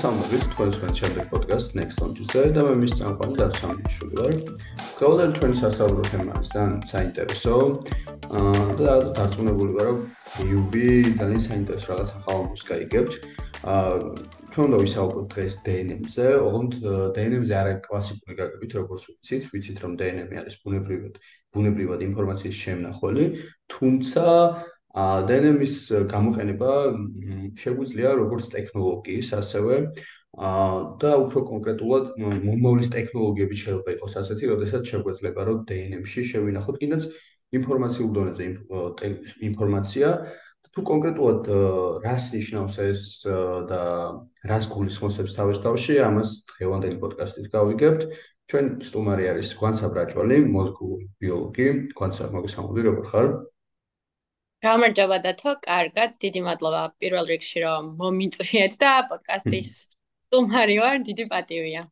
მოგესალმებით თქვენს შემდეგ პოდკასტ Next Launch-ზე და მე მის წამყვანი დასამშვიდობ ვარ. გქონდათ ჩვენი სასაუბრო თემა ძალიან საინტერესო. აა და დარწმუნებული ვარ, რომ UB ძალიან საინტერესო რაღაც ახალ მუსიკა იგებთ. აა ჩვენ უნდა ვისაუბროთ დღეს DNM-ზე, ოღონდ DNM-ზე არა კლასიკური გაგებით, როგორც ვიცით, ვიცით რომ DNM არის ბუნებრივად ბუნებრივად ინფორმაციის შემნახველი, თუმცა DNM-ის გამოყენება შეგვიძლია როგორც ტექნოლოგიის, ასევე ა და უფრო კონკრეტულად მომავლის ტექნოლოგიები შეიძლება იყოს ასეთი, როდესაც შეგვეძლება რომ DNM-ში შევინახოთ კიდეც ინფორმაციულ დონეზე ინფორმაცია თუ კონკრეტულად რას ნიშნავს ეს და რას გულისხმობს თავის თავში, ამას დღევანდელი პოდკასტით გავიგებთ. ჩვენ სტუმარი არის გვანცა ბრაჭვალი, მოლეკულური ბიოლოგი. გვანცა, მოგესალმები, როგორ ხარ? გამარჯობა დათო, კარგად, დიდი მადლობა პირველ რიგში რომ მომიწვიეთ და პოდკასტის სტუმარი ვარ, დიდი პატივია.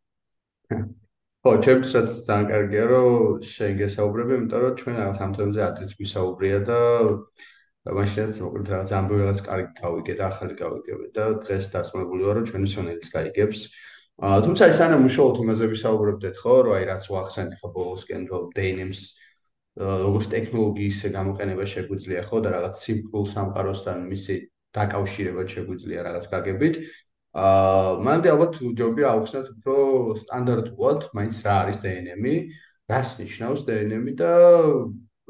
ხო, ჩემთვისაც ძალიან კარგია რომ შენ გესაუბრები, იმიტომ რომ ჩვენ რაღაც ამ თემაზე ადრეც ვისაუბრია და მაშინაც მოკლედ რაღაც ამბობი რაღაც კარგი გავიგე და ახალი გავიგე და დღეს დარწმუნებული ვარ რომ ჩვენი სონელიც გაიგებს. აა თუმცა ის ანა მუშაობთ იმაზე ვისაუბრებდეთ ხო, რომ აი რაც ვახსენე ხო ბოლოსკენ რომ დეინემს როგორც ტექნოლოგიის გამოყენება შეგვიძლია ხო და რაღაც სიმპლ სამყაროსთან მისი დაკავშირება შეგვიძლია რაღაც გაგებით. აა მანდ ალბათ ჯობია აუხსნათ უფრო სტანდარტულად, მაინც რა არის DNM-ი, რას ნიშნავს DNM-ი და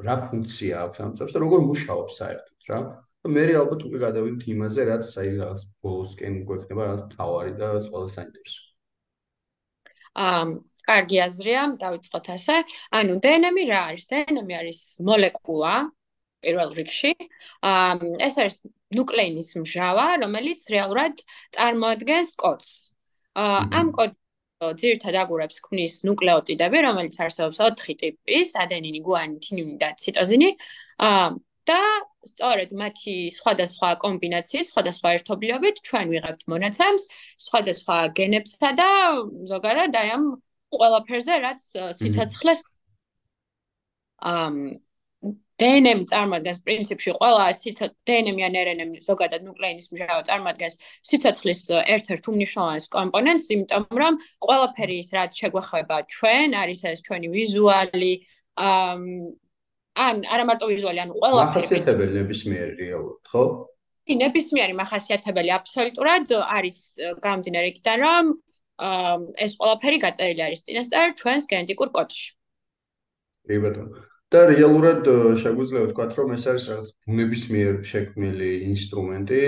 რა ფუნქცია აქვს ამ წებს და როგორ მუშაობს საერთოდ რა. და მე ალბათ უკვე გადავიდეთ იმაზე, რაც აი რაღაც ბოლოსკენ გვექნება რაღაც თავარი და ყველა საინტერესო. აა კარგი აზრია, დავიწყოთ ასე. ანუ DNM-ი რა არის? DNM-ი არის მოლეკულა პირველ რიგში. აა ეს არის ნუკლეინის მჟავა, რომელიც რეალურად წარმოადგენს კოდს. აა ამ კოდს ძირთად აგურებს ქმნის ნუკლეოტიდები, რომელიც არსებობს 4 ტიპის: ადენინი, გუანი, თინინი და ციტოზინი. აა და სწორედ მათი სხვადასხვა კომბინაციით, სხვადასხვა ერთობლიობით ჩვენ ვიღებთ მონაცემს სხვადასხვა გენებსა და ზოგადად აი ამ ყველაფერზე, რაც სიცოცხლეს ამ DNM წარმოადგენს პრინციპში ყველა სიცოცხლე DNM ან RNM ზოგადად ნუკლეინის მჟავა წარმოადგენს სიცოცხლის ერთ-ერთ უმნიშვნელოვანეს კომპონენტს, იმიტომ რომ ყველაფერი ის რაც შეგვეხება ჩვენ, არის ეს ჩვენი ვიზუალი ამ ან არა მარტო ვიზუალი, ან ყველაფერი მახასიათებელი ნებისმიერი რეალურად, ხო? ნებისმიერი მახასიათებელი აბსოლუტურად არის გამდინარე იქიდან, რომ ეს ყველაფერი გაწერილი არის წინასწარ ჩვენს გენეტიკურ კოდში. კი ბატონო. და რეალურად შეგვიძლია ვთქვათ, რომ ეს არის რაღაც ბუნების მიერ შექმნილი ინსტრუმენტი,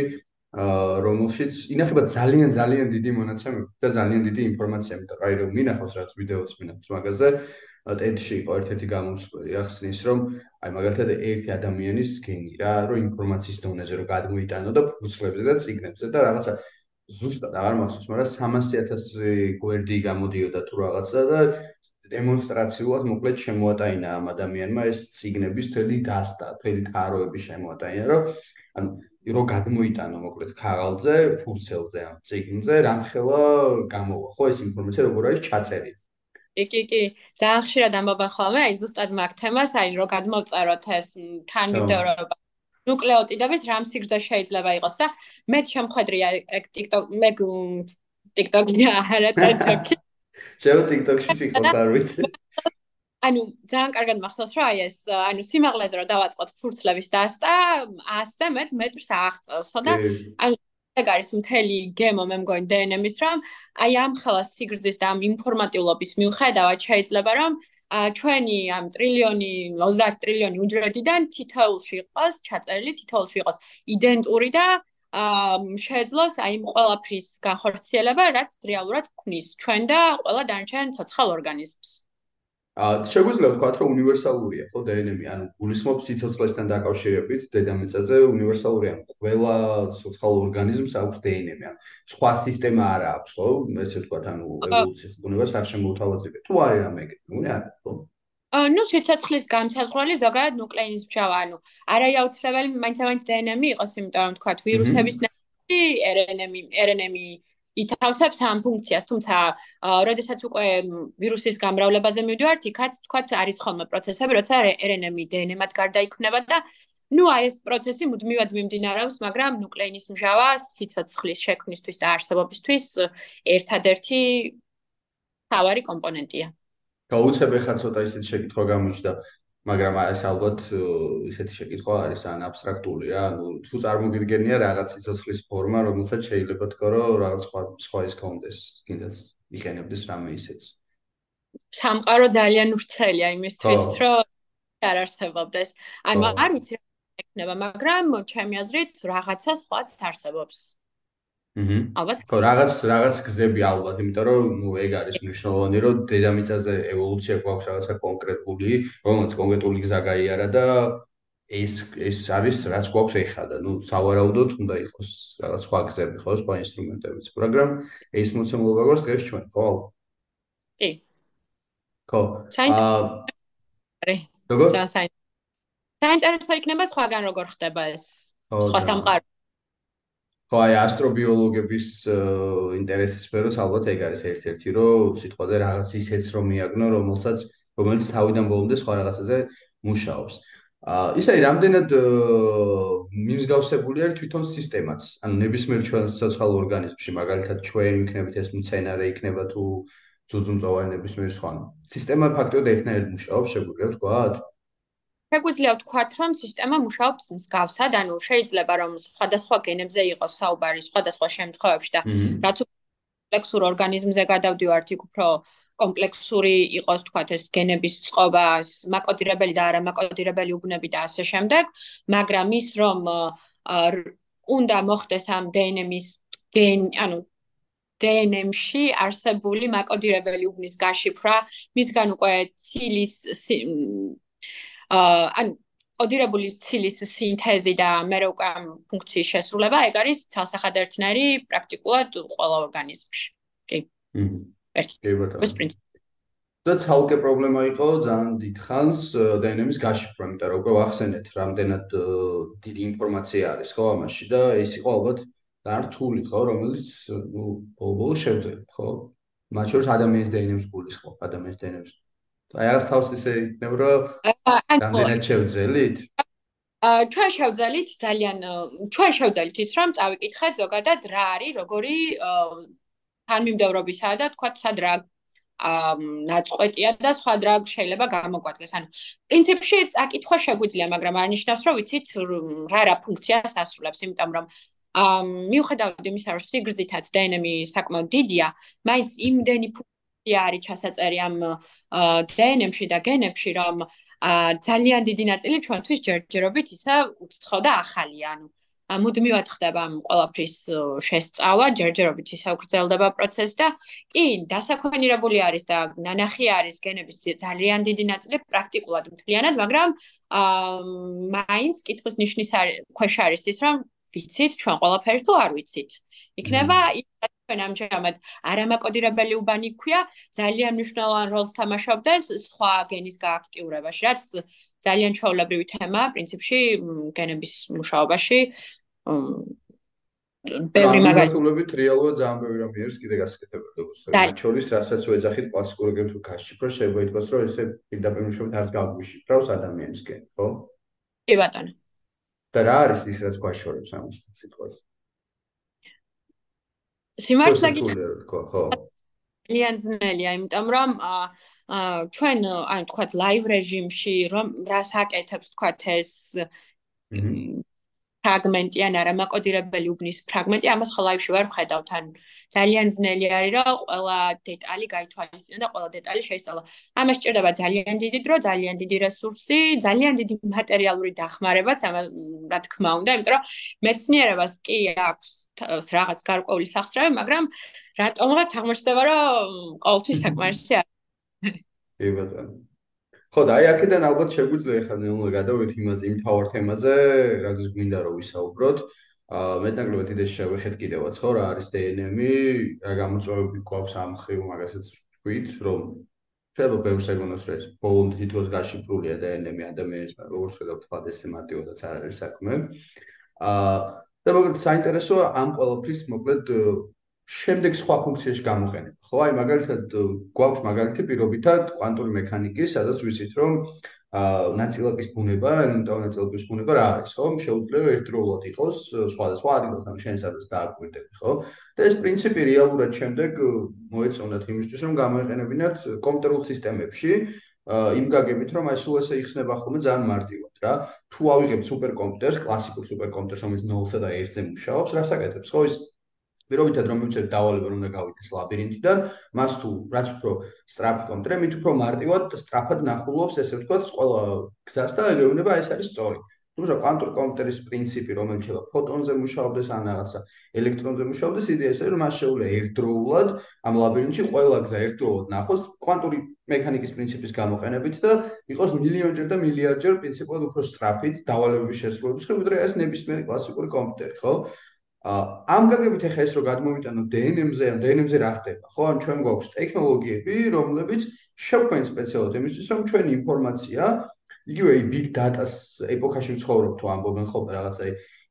რომელშიც ინახება ძალიან ძალიან დიდი მონაცემები და ძალიან დიდი ინფორმაცია, იმიტომ რომ აი რომ მინახავს რაც ვიდეოს მინახავს მაგაზე, TED-ში იყო ერთ-ერთი გამოსვლელი, ახსნის რომ აი მაგალითად ერთი ადამიანის გენი რა, რომ ინფორმაციის დონეზე რომ გადმოიტანო და ფურცლებზე და ციგნებზე და რაღაცა ზუსტად აღარ მახსოვს, მაგრამ 300.000 გვერდი გამოდიოდა თუ რაღაცა და დემონსტრაციულად მოკლედ შემოატაინა ამ ადამიანმა ეს ციგნების თელი დასტა, თელი თაროები შემოატაინა, რომ ანუ რო გადმოიტანო მოკლედ ქაღალდზე, ფურცელზე ამ ციგნზე, რამხელა გამოვა, ხო ეს ინფორმაცია როგორ არის ჩაწერილი. კი, კი, კი, ძალიან ხშირად ამბობ ხოლმე, აი ზუსტად მაგ თემას, აი რო გადმოვწეროთ ეს თანმიმდევრობა ნუკლეოტიდების რამ სიგრძე შეიძლება იყოს და მე შემხედრია TikTok მე TikTok-ი არა TikTok-ი. შევ TikTok-ში სიყოთ არ ვიცი. ანუ ძალიან კარგად მახსოვს რა ეს ანუ სიმაღლეზე რომ დავაწყოთ ფურცლების დასტა 100-ზე მეტ მეტრს აღწევსო და ანუ ეგ არის მთელი გემო მე მგონი DNM-ის რომ აი ამ ხელა სიგრძის და ამ ინფორმატიულობის მიუხედავად შეიძლება რომ ჩვენი ამ ტრილიონი 30 ტრილიონი უჯრედიდან თითოეულში იყოს ჩაწერილი თითოეულში იყოს იდენტური და შეეძლოს აი იმ ყველაფრის განხორციელება, რაც რეალურად ქმნის ჩვენ და ყველა დანარჩენ ცოცხალ ორგანიზმს. აა შეგვიძლია ვთქვათ, რომ უნივერსალურია, ხო, DNM-ი, ანუ გულისხმობს სიცოცხლესთან დაკავშირებით, დედამიწაზე უნივერსალურია, ყველა ცოცხალ ორგანიზმს აქვს DNM-ი, ანუ სხვა სისტემა არა აქვს, ხო? ესე ვთქვათ, ანუ ევოლუციის უნივერსალურია არ შემოუთავაზებია. თუ არის რამე ეგეთი, ნუ არა, ხო? ნუ სიცოცხლის განსაზღვრელი ზოგადად ნუკლეინის მჟავა, ანუ არის აუცილებელი მაინც-მაინც DNM იყოს, იმიტომ რომ თქვა ვირუსების ნაცვლი RNM RNM ითავსებს ამ ფუნქციას, თუმცა როდესაც უკვე ვირუსის გამრავლებაზე მივდივართ, იქაც თქვა არის ხოლმე პროცესები, როცა RNM DNM-ად გარდაიქმნება და ну აი ეს პროცესი მუდმივად მიმდინარეობს, მაგრამ ნუკლეინის მჟავა სიცოცხლის შექმნისთვის და არსებობისთვის ერთადერთი თავარი კომპონენტია. გაუცებ ხა ცოტა ისეთ შეკითხვა გამოჩნდა, მაგრამ ეს ალბათ ისეთი შეკითხვა არის ან აბსტრაქტული რა, ну თუ წარმოგიდგენია რაღაც სიცოცხლის ფორმა, რომელსაც შეიძლება თქო, რომ რაღაც სხვა სხვა ის კონდეს, კიდეც იყენებდეს რამე ისეც. სამყარო ძალიან ვრცელია იმისთვის, რომ არ არსებობდეს. ანუ არ ვიცი რა ექნება, მაგრამ ჩემი აზრით რაღაცა სხვაც არსებობს. აჰა. ალბათ. ხო, რაღაც რაღაც გზები ალბათ, იმიტომ რომ ნუ ეგ არის მნიშვნელოვანი, რომ დედამიწაზე ევოლუცია გვაქვს რაღაცა კონკრეტული, რომელიც კონკრეტული გზა გაიარა და ეს ეს არის რაც გვაქვს ეხლა და ნუ სავარაუდოდ უნდა იყოს რაღაც სხვა გზები, ხო, სხვა ინსტრუმენტებიც. მაგრამ ეს მოცემულობა გვაქვს დღეს ჩვენ, ხო? კი. ხო. აა როგორ? საინტერესო იქნება სხვაგან როგორ ხდება ეს სხვა სამყარო. ხო, აი ასტრობიოლოგების ინტერესის სფეროს ალბათ ეგ არის ერთ-ერთი, რომ სიტყვაზე რაღაც ისეც რომ მიაგნო, რომელსაც რომელიც თავიდან ბოლომდე სხვა რაღაცაზე მუშაობს. აა ისე რამდენად მიმსგავსებული არის თვითონ სისტემაც. ანუ ნებისმიერ სოციალურ ორგანიზმში, მაგალითად ჩვენ ვიქნებით ეს მცენარე იქნება თუ ძუძუმწოვარი ნებისმიერ სხვა. სისტემა ფაქტობრივად ერთნაირად მუშაობს, შეგვიძლია ვთქვათ? შეგვიძლია ვთქვათ, რომ სისტემა მუშაობს მსგავსად, ანუ შეიძლება რომ სხვადასხვა გენებზე იყოს საუბარი სხვადასხვა შემთხვევებში და რაც კომპლექსურ ორგანიზმზე გადავდივართ, იქ უფრო კომპლექსური იყოს თქვათ ეს გენების წყობა, მაკოდირებელი და არამაკოდირებელი უბნები და ასე შემდეგ, მაგრამ ის რომ უნდა მოხდეს ამ დნმ-ის გენ, ანუ დნმ-ში არსებული მაკოდირებელი უბნის გაშიფრვა, მისგან უკვე ცილის ან კოდირებული ცილის სინთეზი და მე რო უკვე ამ ფუნქციის შესრულება, ეგ არის ცალსახადერთნაირი პრაქტიკულად ყველა ორგანიზმში. კი. ერთი. კი ბატონო. ეს პრინციპი. და ცალკე პრობლემა იყო ძალიან დიდხანს დნმ-ის გაშიფრვა, იმიტომ რომ უკვე ვახსენეთ, რამდენად დიდი ინფორმაცია არის ხო ამაში და ეს იყო ალბათ ძალიან რთული ხო, რომელიც ნუ ბოლო შევძლებთ, ხო? მათ შორის ადამიანის დნმ-ს გულისხმობ, ადამიანის დნმ-ს. აი რაღაც თავს ისე იქნება, რომ რამდენად შევძელით? აა ჩვენ შევძელით ძალიან ჩვენ შევძელით ის რომ წავიკითხეთ ზოგადად რა არის, როგორი თანმიმდევრობისა და თქვა სად რა აა ნაწყვეტია და სხვა რა შეიძლება გამოგვადგეს. ანუ პრინციპში წაკითხვა შეგვიძლია, მაგრამ არ ნიშნავს, რომ ვიცით რა რა ფუნქციას ასრულებს, იმიტომ რომ აა მიუხედავად იმისა, რომ სიგრძითაც დნმ საკმაოდ დიდია, მაინც იმდენი ფუნქცია არის ჩასაწერი ამ დნმ-ში და გენებში, რომ ძალიან დიდი ნაწილი ჩვენთვის ჯერჯერობით ისა უცხო და ახალია, ანუ მუდმივად ხდება ამ ყველაფრის შესწავლა, ჯერჯერობით ისა გრძელდება პროცესი და კი, დასაქვენირებული არის და ნანახი არის გენების ძალიან დიდი ნაწილი პრაქტიკულად მთლიანად, მაგრამ მაინც კითხვის ნიშნის ქვეშ არის ის, რომ ვიცით ჩვენ ყველაფერს თუ არ ვიცით. იქნება ჩვენ ამჟამად არამაკოდირებელი უბანი ქვია, ძალიან მნიშვნელოვან როლს თამაშობდეს სხვა გენის გააქტიურებაში, რაც ძალიან ჩვეულებრივი თემაა პრინციპში გენების მუშაობაში. ბევრი მაგალითულებით რეალურად ძალიან ბევრი რამე არის კიდე გასაკეთებელი. მათ შორის რასაც ვეძახით კლასიკური გემს თუ გაშიფრო, შეიძლება ითქვას, რომ ესე პირდაპირ მუშაობთ არც გაგვიშიფრავს ადამიანისკენ, ხო? კი ბატონო. და რა არის ის რაც გვაშორებს ამას სიტყვას? სიმართლე გითხრა, ხო. ძალიან ძნელია, იმიტომ რომ აა ჩვენ ანუ თქვა ლაივ რეჟიმში რომ რას აკეთებს თქვა ეს ფრაგმენტი ან არა მაკოდირებელი უბნის ფრაგმენტი ამას ხო ლაივში ვარ ხედავთ ან ძალიან ძნელი არის რომ ყველა დეტალი გაითვალისწინო და ყველა დეტალი შეისწავლა. ამას სჭირდება ძალიან დიდი დრო ძალიან დიდი რესურსი ძალიან დიდი მატერიალური დახმარებაც ამ რა თქმა უნდა იმიტომ რომ მეცნიერებას კი აქვს რაღაც გარკვეული სახსრები მაგრამ რატომღაც აღმოჩნდება რომ ყოველთვის საკმარისი არის კი ბატონო ხო და აი აქედან ალბათ შეგვიძლია ახლა ნელა გადავიდეთ იმაზე იმ თავარ თემაზე, რაზეც გვინდა რომ ვისაუბროთ. აა მეტნაკლებად იდეაში შევეხეთ კიდევაც ხო რა არის DNM-ი, რა გამოწვევები გვაქვს ამ ხრივ მაგასაც თქვით, რომ შეიძლება ბევრს ეგონოს რომ ეს ბოლომდე თითქოს გაშიფრულია DNM-ი ადამიანის, როგორც ხედავთ, თქვა ეს მარტივადაც არ არის საქმე. აა და მოკლედ საინტერესოა ამ ყველაფრის მოკლედ შემდეგ სხვა ფუნქციაში გამოყენება. ხო, აი მაგალითად გვაქვს მაგალითი პირობითად კვანტური მექანიკის, სადაც ვიცით რომ აა ნაწილაკის ბუნება, ელემენტარული ნაწილაკის ბუნება რა არის, ხო? შეუძლია ერთდროულად იყოს სხვადასხვა ადგილას, ან შენ სადაც დააკვირდები, ხო? და ეს პრინციპი რეალურად შემდეგ მოეწონათ იმისთვის, რომ გამოეყენებინათ კომპიუტერულ სისტემებში, იმ გაგებით, რომ აი სულ ესე იხსნება ხოლმე ძალიან მარტივად, რა. თუ ავიღებ სუპერკომპიუტერს, კლასიკურ სუპერკომპიუტერს, რომელიც 0-სა და 1-ზე მუშაობს, რას აკეთებს, ხო? ის პირობითად რომ მივწერთ დავალება რომ უნდა გავიდეს ლაბირინთიდან, მას თუ რაც უფრო სწრაფი კონტრე, მით უფრო მარტივად სწრაფად ნახულობს, ესე ვთქვათ, ყველა გზას და ეგეუნება ეს არის სწორი. თუმცა კვანტურ კომპიუტერის პრინციპი, რომელიც შეიძლება ფოტონზე მუშაობდეს ან რაღაცა ელექტრონზე მუშაობდეს, იდეა ესაა, რომ მას შეუძლია ერთდროულად ამ ლაბირინთში ყველა გზა ერთდროულად ნახოს კვანტური მექანიკის პრინციპის გამოყენებით და იყოს მილიონჯერ და მილიარდჯერ პრინციპულად უფრო სწრაფით დავალებების შესრულების ხომ, ვიდრე ეს ნებისმიერი კლასიკური კომპიუტერი, ხო? ამ გაგებით ახლა ეს რო გადმოვიტანო DNM-ზე, ან DNM-ზე რა ხდება? ხო, ან ჩვენ გვაქვს ტექნოლოგიები, რომლებიც შექმნენ სპეციალურად იმისთვის, რომ ჩვენი ინფორმაცია, იგივე big data-ს ეპოქაში ვცხოვრობ თუ ამბობენ ხოლმე რაღაცა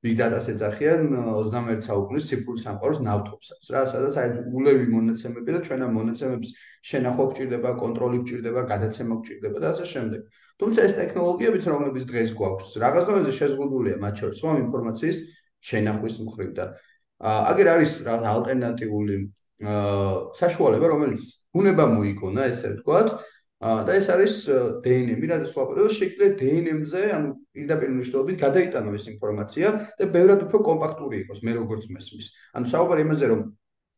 big data-ს ეძახიან 21 საუკუნის ციფრული სამყაროს ნავთობსაც, რა, სადაც აი ულევი მონაცემები და ჩვენ ამ მონაცემების შენახვა გჭირდება, კონტროლი გჭირდება, გადაცემა გჭირდება და ასე შემდეგ. თუმცა ეს ტექნოლოგიებიც, რომლებიც დღეს გვაქვს, რაღაც დონეზე შეზღუდულია მათ შორის, რომ ინფორმაციის შენახვის მხრივ და აგერ არის რა ალტერნატიული საშუალება რომელიც უნება მოიგონა ესე ვთქვათ და ეს არის DNM-ი, რადგან სხვაპირველს შეგვიძლია DNM-ზე, ანუ პირდაპირ მნიშვნელობით გადაიტანო ეს ინფორმაცია და ბევრად უფრო კომპაქტური იყოს, მე როგორც მესმის. ანუ საუბარი იმაზე, რომ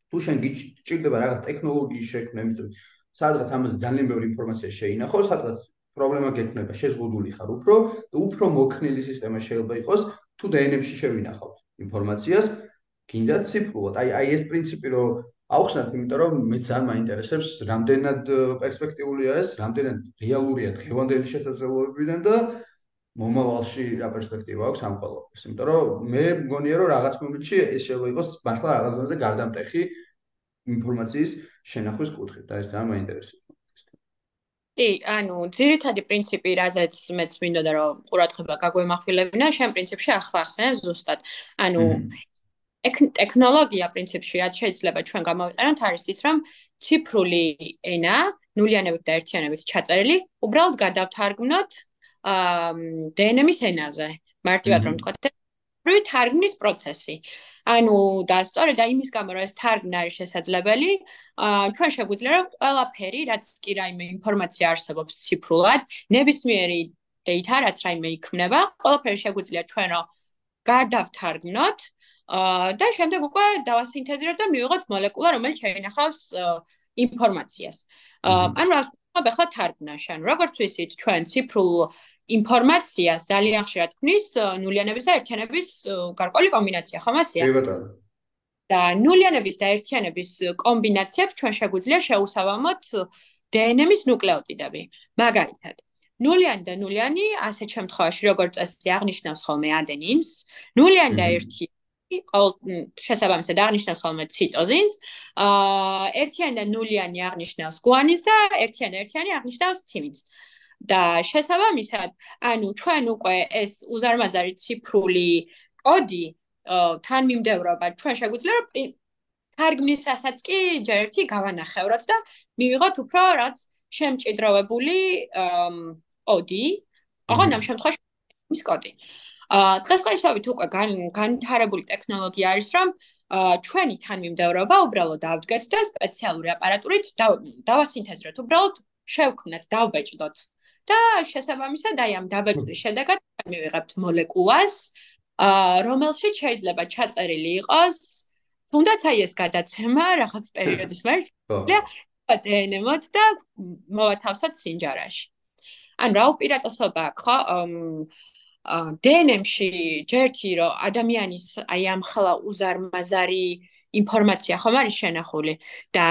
თუ შენ გიჭირდება რაღაც ტექნოლოგიის შექმნა, იმის სადღაც ამაზე ძალიან ბევრი ინფორმაცია შეინახო, სადღაც პრობლემა გექნება, შეზღუდული ხარ უფრო და უფრო მოქნილი სისტემა შეიძლება იყოს, თუ DNM-ში შევინახავთ ინფორმაციას, გინდა ციფრულად. აი აი ეს პრინციპი რო აუხსნათ, იმიტომ რომ მე ძალიან მაინტერესებს, რამდენად პერსპექტიულია ეს, რამდენად რეალურია დღევანდელი შესაძლებლობებიდან და მომავალში რა პერსპექტივა აქვს ამ ყველაფერს. იმიტომ რომ მე მგონია რომ რაღაც მომენტში ეს შეიძლება იყოს მართლა რაღაც დონეზე გარდამტეხი ინფორმაციის შენახვის კუთხით და ეს ძალიან მაინტერესებს. კი, ანუ ძირითადი პრინციპი, რაზეც მეც მინდოდა რომ ყურადღება გაგვემახვილებინა, შენ პრინციპში ახლა ახსენე ზუსტად. ანუ ტექნოლოგია პრინციპში რაც შეიძლება ჩვენ გამოვიწეროთ არის ის, რომ ციფრული ენა, ნულიანებით და ერთიანებით ჩაწერილი, უბრალოდ გადავთარგმნოთ აა DNM-ის ენაზე. მარტივად რომ ვთქვათ, რივი თარგმნის პროცესი. ანუ და სწორედ იმის გამო რომ ეს თარგმნა არის შესაძლებელი, აა ჩვენ შეგვიძლია რომ ყველაფერი, რაც კი რაიმე ინფორმაცია არსებობს ციფრულად, ნებისმიერი data, რაც რაიმე იქმნება, ყველაფერი შეგვიძლია ჩვენ რომ გადავთარგმნოთ აა და შემდეგ უკვე დავასინთეზირებთ და მივიღოთ მოლეკულა, რომელიც შეინახავს ინფორმაციას. აა ანუ რა ვთქვა, თარგმნაში, ანუ როგორც ვიცით, ჩვენ ციფრულ ინფორმაციას ძალიან ხშირად ქმნის ნულიანების და ერთიანების გარკვეული კომბინაცია, ხომ ასეა? კი ბატონო. და ნულიანების და ერთიანების კომბინაციებს ჩვენ შეგვიძლია შეუსაბამოთ DNM-ის ნუკლეოტიდები. მაგალითად, ნულიანი და ნულიანი ასეთ შემთხვევაში როგორც წესი აღნიშნავს ხოლმე ადენინს, ნულიანი და ერთი შესაბამისად აღნიშნავს ხოლმე ციტოზინს, აა ერთიანი და ნულიანი აღნიშნავს გუანინს და ერთიანი ერთიანი აღნიშნავს თიმინს. და შესაბამისად, ანუ ჩვენ უკვე ეს უზარმაზარი ციფრული კოდი თანმიმდევრობა ჩვენ შეგვიძლია რომ თარგმნისასაც კი ჯერ ერთი გავანახევროთ და მივიღოთ უფრო რაც შემჭიდროვებული კოდი. ოღონდ ამ შემთხვევაში ის კოდი. აა დღესდღეობით უკვე განვითარებული ტექნოლოგია არის რომ ჩვენი თანმიმდევრობა უბრალოდ დავდგეთ და სპეციალური აპარატურით დავასინთეზროთ. უბრალოდ შევქმნათ, დავბეჭდოთ და შესაბამისად აი ამ დაბეჭდის შედეგად მივიღებთ მოლეკულას, აა რომელშიც შეიძლება ჩაწერილი იყოს თუნდაც აი ეს გადაცემა რაღაც პერიოდის მერე და დნმ-თ და მოვათავსოთ სინჯარაში. ან რა უპირატესობა აქვს ხო? აა დნმ-ში ჯერთი რომ ადამიანის აი ამ ხლა უზარმაზარი ინფორმაცია ხომ არის შენახული და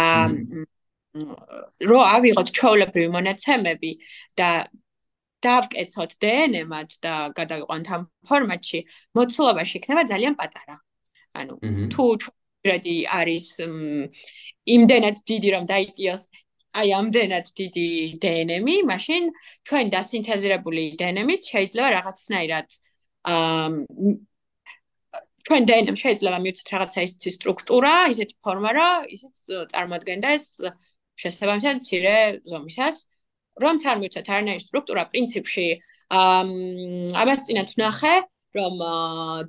რო ავიღოთ ჩაოლებრივი მონაცემები და დავკეცოთ DNM-ად და გადავიყვანთ ამ ფორმატში, მოცულობაში იქნება ძალიან პატარა. ანუ თუ ჩვენი არის იმდენად დიდი რომ დაიტიოს აი ამდენად დიდი DNM-ი, მაშინ ჩვენ დასინთეზირებული DNM-ით შეიძლება რაღაცნაირად აა ჩვენ DNM შეიძლება მივცეთ რაღაცა ისეთი სტრუქტურა, ისეთი ფორმა, რა ისიც წარმოადგენდა ეს შესაბამისად ცირე ზომისას. რომ წარმოვიცეთ არანაირი სტრუქტურა პრინციპში ამას წინათ ვნახე რომ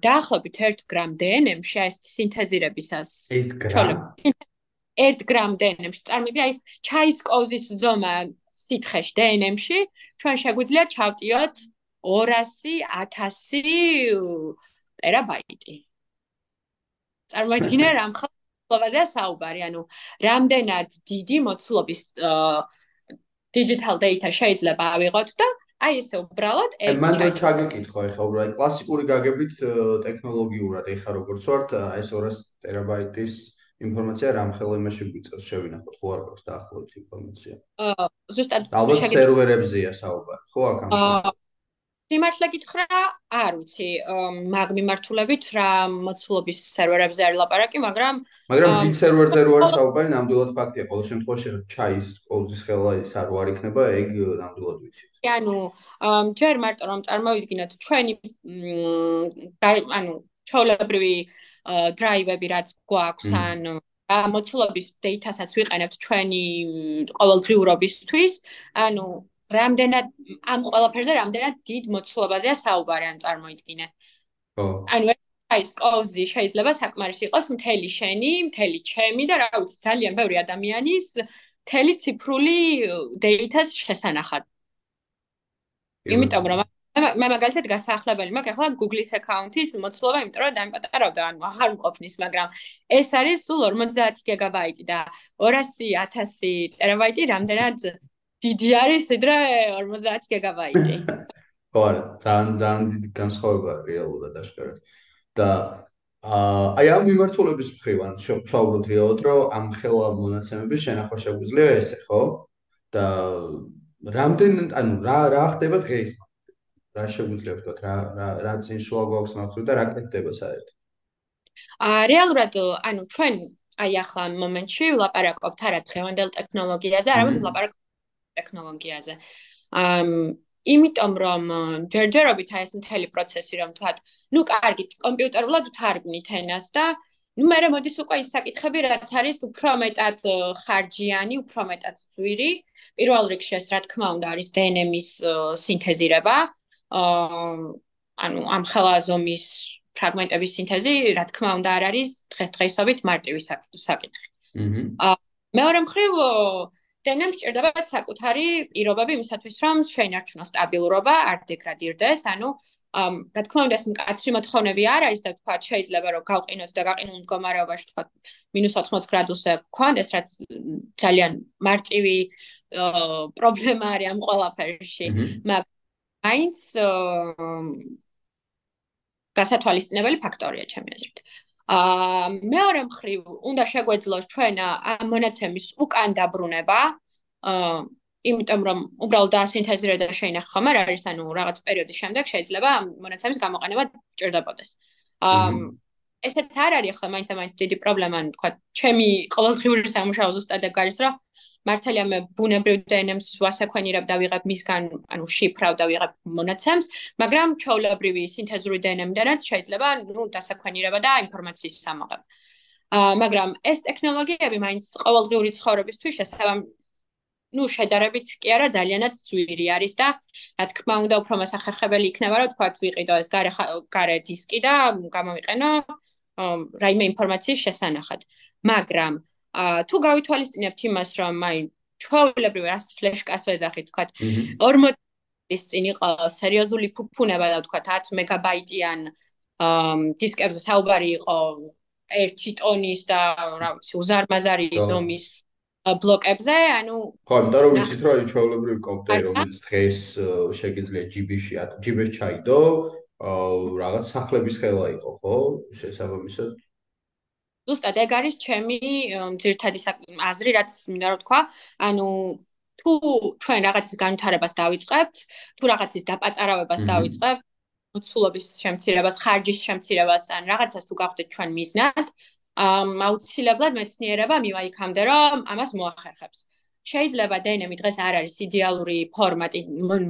დაახლოებით 1 გრამ დნმ-ში ეს სინთეზირებისას 1 გრამ. 1 გრამ დნმ-ში წარმოვიდი აი ჩაის კოვზის ზომა სითხეში დნმ-ში ჩვენ შეგვიძლია ჩავტიოთ 200 1000 ტერაბაიტი. წარმოიდგინე რამ ხალხობაზეა საუბარი ანუ რამდენად დიდი მოცულობის digital data შეიძლება ავიღოთ და აი ესე უბრალოდ ერთ ჩაის. მანდ ჩაგეკითხო ეხლა უბრალოდ კლასიკური გაგებით ტექნოლოგიურად ეხა როგორც ვართ ეს 200 ტერაბაიტის ინფორმაცია რამ ხელო იმაში გვიწევს შევინახოთ ხო არ გვაქვს დაახლოებით ინფორმაცია. აა ზუსტად ალბათ სერვერებზეა საუბარი ხო აქ ამ მიმართლა გითხრა, არ ვიცი, მაგ მიმართულებით რა მოცულობის სერვერებზე არის ლაპარაკი, მაგრამ მაგრამ დიდ სერვერზე რო არის საუბარი, ნამდვილად ფაქტია, ყოველ შემთხვევაში ჩაის კოლზის ხელა ის არ ვარ იქნება, ეგ ნამდვილად ვიცი. ანუ ჯერ მარტო რომ წარმოვიდგინოთ ჩვენი ანუ ჩაოლებრივი დრაივები რაც გვაქვს ან მოცულობის დეიტასაც ვიყენებთ ჩვენი ყოველდღიურობისთვის, ანუ რამდენად ამ ყველაფერზე რამდენად დიდ მოცულობაზეა საუბარი ამ წარმოიდგინე. ხო. ანუ აი სკოვზი შეიძლება საკმარისი იყოს მთელი შენი, მთელი ჩემი და რა ვიცი ძალიან ბევრი ადამიანის მთელი ციფრული დეიტას შესანახად. იმიტომ რომ მე მაგალითად გასაახლებელი მაქვს ახლა Google-ის აკაუნთის მოცულობა, იმიტომ რომ დამიპატარავდა, ანუ აღარ მყოფნის, მაგრამ ეს არის სულ 50 გიგაბაიტი და 200 1000 ტერაბაიტი რამდენად დიდი არის ვიდრე 50 გიგაბაიტი. ხო არა, ძალიან ძალიან დიდი განსხვავება რეალურად აშკარად. და აი ამ მიმართულების მხრივ ან შევფლავდით რეალურად, რომ ამ ხელა მონაცემების შენახვა შეგვიძლია ესე, ხო? და რამდენ ანუ რა რა ხდება დღეს? რა შეგვიძლია ვთქვა, რა რა რა წინსვლა გვაქვს მაგალითად და რა კეთდება საერთოდ? აა რეალურად ანუ ჩვენ აი ახლა მომენტში ვლაპარაკობთ არა დღევანდელ ტექნოლოგიაზე, არამედ ვლაპარაკობთ ტექნოლოგიაზე. ამ იმიტომ რომ ჯერჯერობით აი ეს მთელი პროცესი რომ თქვა, ну, კარგით, კომპიუტერულად თარგმნით ენას და ну, მე მოდის უკვე ის საკითხები, რაც არის უფრო მეტად ხარჯიანი, უფრო მეტად ძვირი. პირველ რიგში ეს რა თქმა უნდა არის DNM-ის სინთეზირება. აა ანუ ამ ხელაზომის ფრაგმენტების სინთეზი, რა თქმა უნდა, არ არის დღესდღეობით მარტივი საკითხი. აჰა. მეორე მხრივ დენემ სჭირდება საკუთარი პირობები იმისათვის, რომ შეინარჩუნოს სტაბილურობა, არ დეგრადირდეს, ანუ ამ რა თქმა უნდა ეს მკაცრი მოთხოვნები არ არის და თქვა შეიძლება რომ გავყინოთ და გაყინულ მდგომარეობაში თქვა -80 გრადუსზე გქონდეს რაც ძალიან მარტივი პრობლემა არის ამ ყველაფერში მაგრამ მაინც გასათვალისწინებელი ფაქტორია ჩემი აზრით. აა მეორე მხრივ უნდა შეგვეძლოს ჩვენ ამ მონაცემის უკან დაბრუნება. აა იმიტომ რომ უბრალოდ დაასინთეზირე და შეინახე ხომ არ არის ანუ რაღაც პერიოდის შემდეგ შეიძლება ამ მონაცემის გამოყენება ჭირდებოდეს. აა ესეც არ არის ხო მაინც მაინც დიდი პრობლემა ანუ თქვა ჩემი ყოველდღიური სამუშაო ზუსტად ეგ არის რომ მართალია მე ბუნებრივ დნმ-ს ვასაქვენირებ და ვიღებ მისგან, ანუ შიფრავ და ვიღებ მონაცემს, მაგრამ ჩაოლებრივი სინთეზური დნმ-დანაც შეიძლება ნუ დასაქვენირება და ინფორმაციის სამოღება. აა მაგრამ ეს ტექნოლოგიები მაინც ყოველდღიური ცხოვრებისთვის შესაძლებამ ну შედარებით კი არა ძალიანაც ძვირი არის და რა თქმა უნდა უფრო მასახერხებელი იქნება რომ თქვა ვიყიდო ეს გარე გარე დისკი და გამოვიყენო რაიმე ინფორმაციის შესანახად. მაგრამ თუ გავითვალისწინებთ იმას, რომ აი ჩვეულებრივ რას ფლეშკას ვეძახით, თქვა 40 ის წინ იყო სერიოზული ფუფუნება და თქვა 10 მეგაბაიტიან აა დისკებზე საუბარი იყო 1 ტონის და რა ვიცი, უზარმაზარი ზომის ბლოკებზე, ანუ ხო, იმიტომ რომ ვიცით რომ აი ჩვეულებრივი კომპიუტერი რომელიც დღეს შეგიძლია GB-ში, GB-ში ჩაიდო, აა რაღაც სახლების ხელა იყო, ხო? შესაბამისად ზუსტად ეგ არის ჩემი ძირთადი აზრი, რაც მინდა რომ თქვა, ანუ თუ ჩვენ რაღაცის განვითარებას დავიწყებთ, თუ რაღაცის დაპატარავებას დავიწყებთ, მოცულობის შემცირებას, ხარჯის შემცირებას, ან რაღაცას თუ გავხდეთ ჩვენ მიზნად, აუცილებლად მეცნიერება მივა იქამდე, რომ ამას მოახერხებს. შეიძლება დნმ დღეს არ არის იდეალური ფორმატი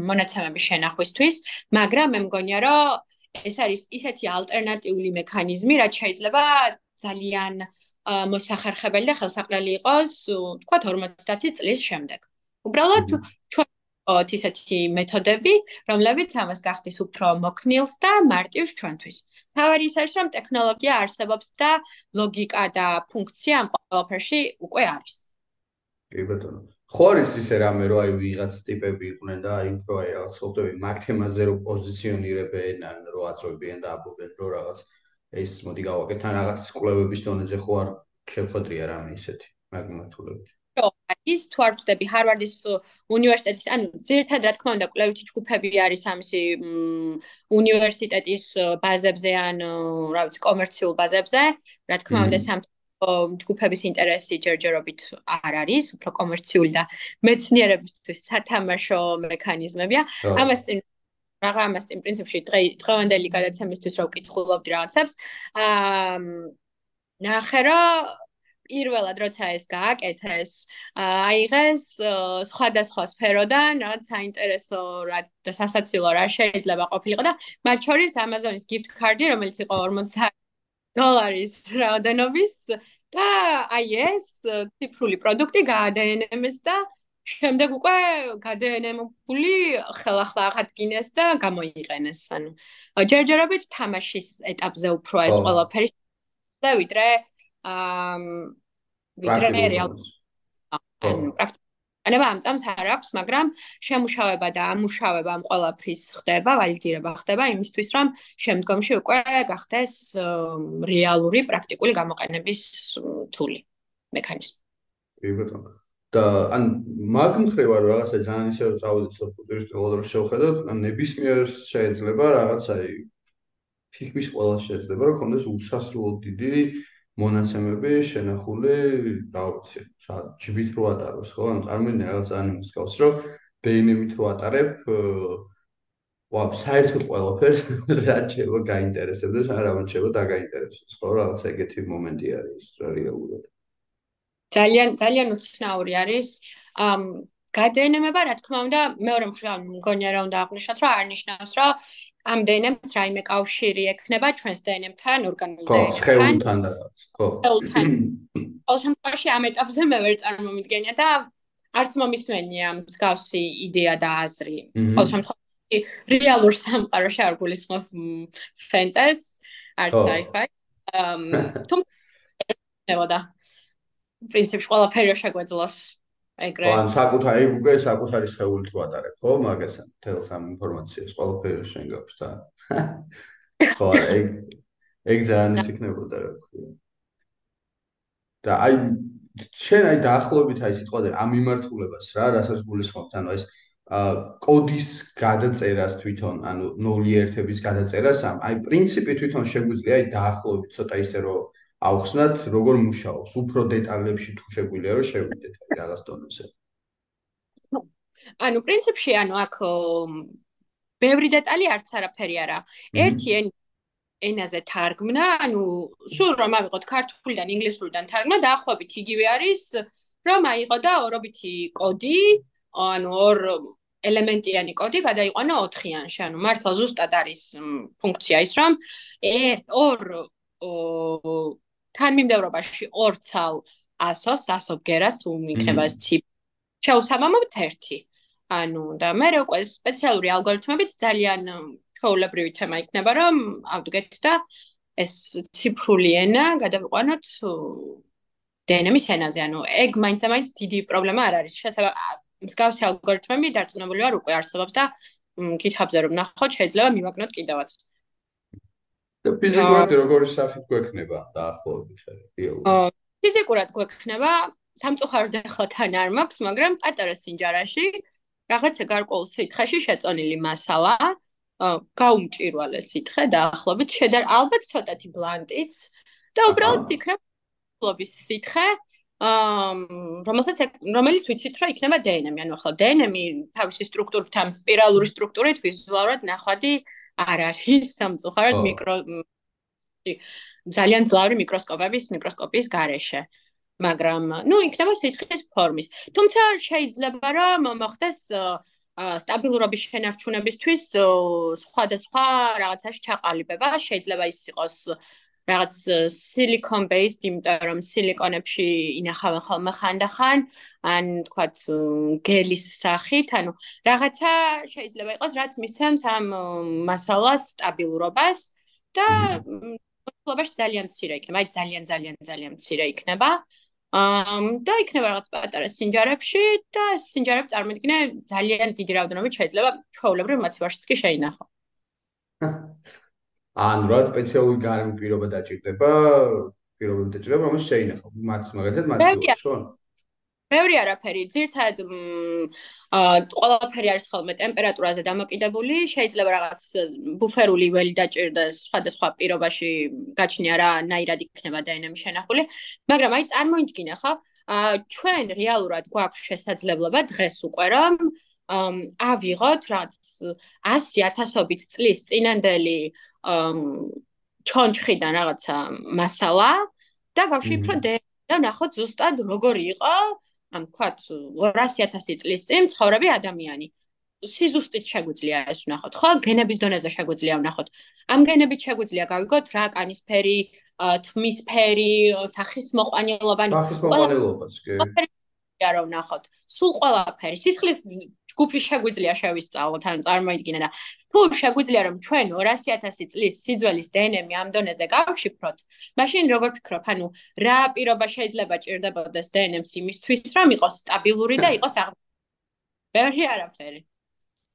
მონაცემების შენახვისთვის, მაგრამ მე მგონია, რომ ეს არის ისეთი ალტერნატიული მექანიზმი, რაც შეიძლება ძალიან მოსახერხებელი და ხელსაყრელი იყოს, თქვა 50 წლის შემდეგ. უბრალოდ ჩვენ ისეთი მეთოდები, რომლებიც ამას გახდის უფრო მოქნილს და მარტივს ჩვენთვის. თავარი ის არის, რომ ტექნოლოგია არსებობს და ლოგიკა და ფუნქცია ამ ყველაფერში უკვე არის. კი ბატონო. ხო არის ისე რამე, რომ აი ვიღაც ტიპები იყვნენ და აი უფრო აი რაღაც ხოხტები მაგ თემაზე რო პოზიციონირებენ, ან რო აწვევიან და აბობენ რო რაღაც ეს მოდი გავაკეთე ან რაღაც კვლევების დონეზე ხო არ შეხვედრია რამე ისეთი მაგ მართულებით. ის თუ არ ვწდები ჰარვარდის უნივერსიტეტის ანუ ძირითადად რა თქმა უნდა კვლევითი ჯგუფები არის ამისი უნივერსიტეტის ბაზებზე ან რა ვიცი კომერციულ ბაზებზე. რა თქმა უნდა სამ ჯგუფების ინტერესი ჯერჯერობით არ არის უფრო კომერციული და მეცნიერებისთვის სათამაშო მექანიზმებია. ამას წინ რაღა ამას წინ პრინციპში დღევანდელი გადაცემისთვის რო ვკითხულობდი რაღაცებს აა ნახე რომ პირველად როცა ეს გააკეთეს, აიღეს სხვადასხვა სფეროდან რაღაც საინტერესო და სასაცილო რა შეიძლება ყოფილიყო და მათ შორის Amazon-ის gift card-ი, რომელიც იყო 50 დოლარის რაოდენობის და აი ეს ციფრული პროდუქტი გაადენემეს და შემდეგ უკვე გადაენემებული ხელახლა აღადგინეს და გამოიყენეს. ანუ ჯერჯერობით თამაშის ეტაპზე უფრო ეს ყველაფერი და ვიდრე აა ვიდრე რეალ ან პრაქტიკულად ანება ამ წამს არ აქვს, მაგრამ შემუშავება და ამუშავება ამ ყველაფრის ხდება, ვალიდირება ხდება იმისთვის, რომ შემდგომში უკვე გახდეს რეალური პრაქტიკული გამოყენების თული მექანიზმი. კი ბატონო. და ან მაგ მხრივ არ რაღაცა ძალიან ისე რომ წავიდეთ სოფტურის პილოტ რო შევხედოთ, ან ნებისმიერ შეიძლება რაღაცა ფიქვის ყველა შეიძლება რომ კონდეს უსასრულო დიდი მონაცემები შენახული, რა ვიცი, ჯიბით რო ატაროს, ხო? ანუ წარმოიდგინე რაღაც ანიმეს გავს, რომ დეინემით რო ატარებ, ვა, საერთოდ ყველაფერს რა შეიძლება გაინტერესებდეს, ან რა შეიძლება დაგაინტერესოს, ხო? რაღაც ეგეთი მომენტი არის რეალურად. ძალიან ძალიან უცნაური არის. ამ გადაენემება, რა თქმა უნდა, მეორე მხრივ მგონია რა უნდა აღნიშნოთ, რომ არ ნიშნავს, რომ ამ დნმ-ს რაიმე კავშირი ექნება ჩვენს დნმ-თან ორგანულ დნმ-თან. ხო, სხეულთან და რაღაც, ხო. სხეულთან. ყოველ შემთხვევაში ამ ეტაპზე მე ვერ წარმომიდგენია და არც მომისმენია მსგავსი იდეა და აზრი. ყოველ შემთხვევაში რეალურ სამყაროში არ გულისხმობ ფენტეზ, არც sci-fi. ამ თუმცა და პრინციპში ყველაფერი შეგვეძლოს ეგრე. ან საკუთარი უკვე საკუთარი სხეული თუ ატარებ, ხო? მაგას თელს ამ ინფორმაციას ყველაფერი შენ გაქვს და ხო, ეგ ეგ ძალიან ის იქნებოდა რა ქვია. და აი შენ აი დაახლოებით აი სიტყვაზე ამ მიმართულებას რა, რასაც გულისხმობთ, ანუ ეს კოდის გადაწერას თვითონ, ანუ ნული ერთების გადაწერას ამ აი პრინციპი თვითონ შეგვიძლია აი დაახლოებით ცოტა ისე რომ ავხსნათ როგორ მუშაობს? უფრო დეტალებში თუ შეგვიძლია რომ შევიდეთ რაღაც დონეზე ანუ პრინციპში ანუ აქ ბევრი დეტალი არც არაფერი არა. ერთი ენაზე თარგმნა ანუ სულ რომ ავიღოთ ქართულიდან ინგლისურიდან თარგმნა დაახლოებით იგივე არის რომ აიღო და ორობითი კოდი ანუ ორ ელემენტიანი კოდი გადაიყვანა 4-იანში ანუ მართლა ზუსტად არის ფუნქცია ის რომ ორ თანმიმდევრობაში ორ ცალ ასოს, ასობგერას თუ მიქნება ეს ციფრი. შეუსაბამობთ ერთი. ანუ და მე უკვე სპეციალური ალგორითმებით ძალიან ჩვეულებრივი თემა იქნება, რომ ავდგეთ და ეს ციფრული ენა გადავიყვანოთ დნმ-ის ენაზე. ანუ ეგ მაინც მაინც დიდი პრობლემა არ არის. შესაძლოა მსგავსი ალგორითმები დარწმუნებული ვარ უკვე არსებობს და GitHub-ზე რომ ნახოთ, შეიძლება მივაკნოთ კიდევაც. და ფიზიკურად როგორი სახით გვექნება დაახლოებით რეალურად? აა ფიზიკურად გვექნება სამწუხაროდ ახლა თან არ მაქვს, მაგრამ პატარა სინჯარაში რაღაცა გარკვეულ სითხეში შეწონილი მასალა აა გაუმჭირვალე სითხე დაახლოებით. შედარ ალბათ ცოტათი ბლანტის და უბრალოდ იქნება ფლობის სითხე აა რომელსაც რომელიც ვიცით რომ იქნება დნმ ანუ ახლა დნმ თავისი სტრუქტურით ამ სპირალური სტრუქტურით ვიზუალურად ნახვადი არ არის სამწუხაროდ მიკრო ძალიან ძლავრი მიკროსკოპების მიკროსკოპის გარეშე. მაგრამ ნუ იქნება სითხის ფორმის. თუმცა შეიძლება რომ მოხდეს სტაბილურობის შენარჩუნებისთვის სხვადასხვა რაღაცაში ჩაყალიბება. შეიძლება ის იყოს რაღაც silicon based, იმიტომ რომ სილიკონებში ინახავენ ხოლმე ხანდახან, ან თქვათ გელის სახით, ანუ რაღაცა შეიძლება იყოს, რაც მისცემს ამ მასალას სტაბილურობას და მოსახლეობაში ძალიან მცირე იქნება, აი ძალიან ძალიან ძალიან მცირე იქნება. აა და იქნება რაღაც პატარა სინჯარებში და სინჯარები წარმოიდგინე ძალიან დიდი რაოდენობით შეიძლება ჩვეულებრივ მოცივაშიც კი შეინახო. ან რა სპეციალური გარემო პირობა დაჭირდება? პირობები დაჭირდება, რომ შეინახო. მათ მაგათად მათ ხო? ბევრი არაფერი, ძირთად აა ყველაფერი არის ხოლმე ტემპერატურაზე დამოკიდებული, შეიძლება რაღაც ბუფერული ველი დაჭირდეს სხვადასხვა პირობაში გაჩნია რა ნაირად იქნება დნმ შენახული, მაგრამ აი წარმოიდგინე ხო, აა ჩვენ რეალურად გვაქვს შესაძლებლობა დღეს უკვე რომ ავიღოთ რაც 100000ობით წლის წინანდელი ჩონჩხიდან რაღაცა მასალა და გავშიფროთ და ნახოთ ზუსტად როგორი იყო ამ თქვათ 200000 წლის წინ ცხოვრები ადამიანი. სიზუსტით შეგვიძლია ეს ვნახოთ, ხო? გენების დონეზე შეგვიძლია ვნახოთ. ამ გენებით შეგვიძლია გავიგოთ რა კანისფერი, თმისფერი, სახის მოყვანილობა, სახის მოყვანილობაც, კი. რა ვნახოთ. სულ ყველაფერი. სისხლის ჯგუფი შეგვიძლია შევისწავლოთ, ანუ წარმოიდგინე და თუ შეგვიძლია რომ ჩვენ 200000 წლის სიძველის დნმ ამ დონეზე გავშიფროთ, მაშინ როგორ ფიქრობ, ანუ რა პირობა შეიძლება ჭირდებოდეს დნმ-ს იმისთვის, რომ იყოს სტაბილური და იყოს აღბერი არაფერი.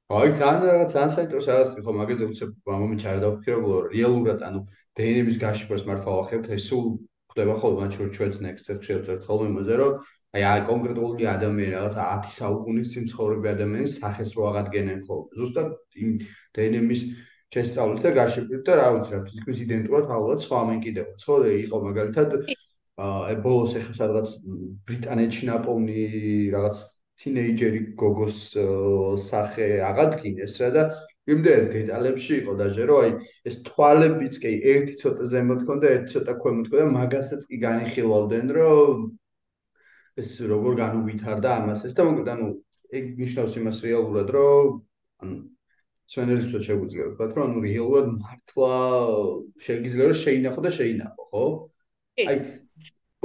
აი, ძალიან ძალიან საინტერესო რაღაცა ხო მაგაზე უცებ მომენტ არ დავფიქრებულო, რეალურად ანუ დნმ-ის გაშიფროს მართლა ვახერხებ, ეს სულ ხდება ხოლმე მათ შორის ჩვენს next-ებს შევწერთ ხოლმე იმაზე, რომ აი აი კონკრეტული ადამიანი რაღაცა 10 საუკუნის წინ ცხოვრები ადამიანის სახეს რო აღადგენენ ხოლმე. ზუსტად იმ დნმ-ის შესწავლით და გაშიფრით და რა ვიცი რა თითქმის იდენტურად ალბათ სხვა მენ კიდევაც ხო იყო მაგალითად აი ბოლოს ახლა სადღაც ბრიტანეთში ნაპოვნი რაღაც თინეიჯერი გოგოს სახე აღადგინეს რა და იმდენ დეტალებში იყო დაჟე რომ აი ეს თვალებიც კი ერთი ცოტა ზემოთ ქონდა ერთი ცოტა ქვემოთ ქონდა მაგასაც კი განიხილავდნენ რომ ეს როგორ განუვითარდა ამას ეს და მოკლედ ანუ ეგ ნიშნავს იმას რეალურად რომ ანუ ჩვენელსაც შეგვიძლია ვთქვათ რომ ანუ რეალურად მართლა შეიძლება რომ შეინახო და შეინახო ხო? აი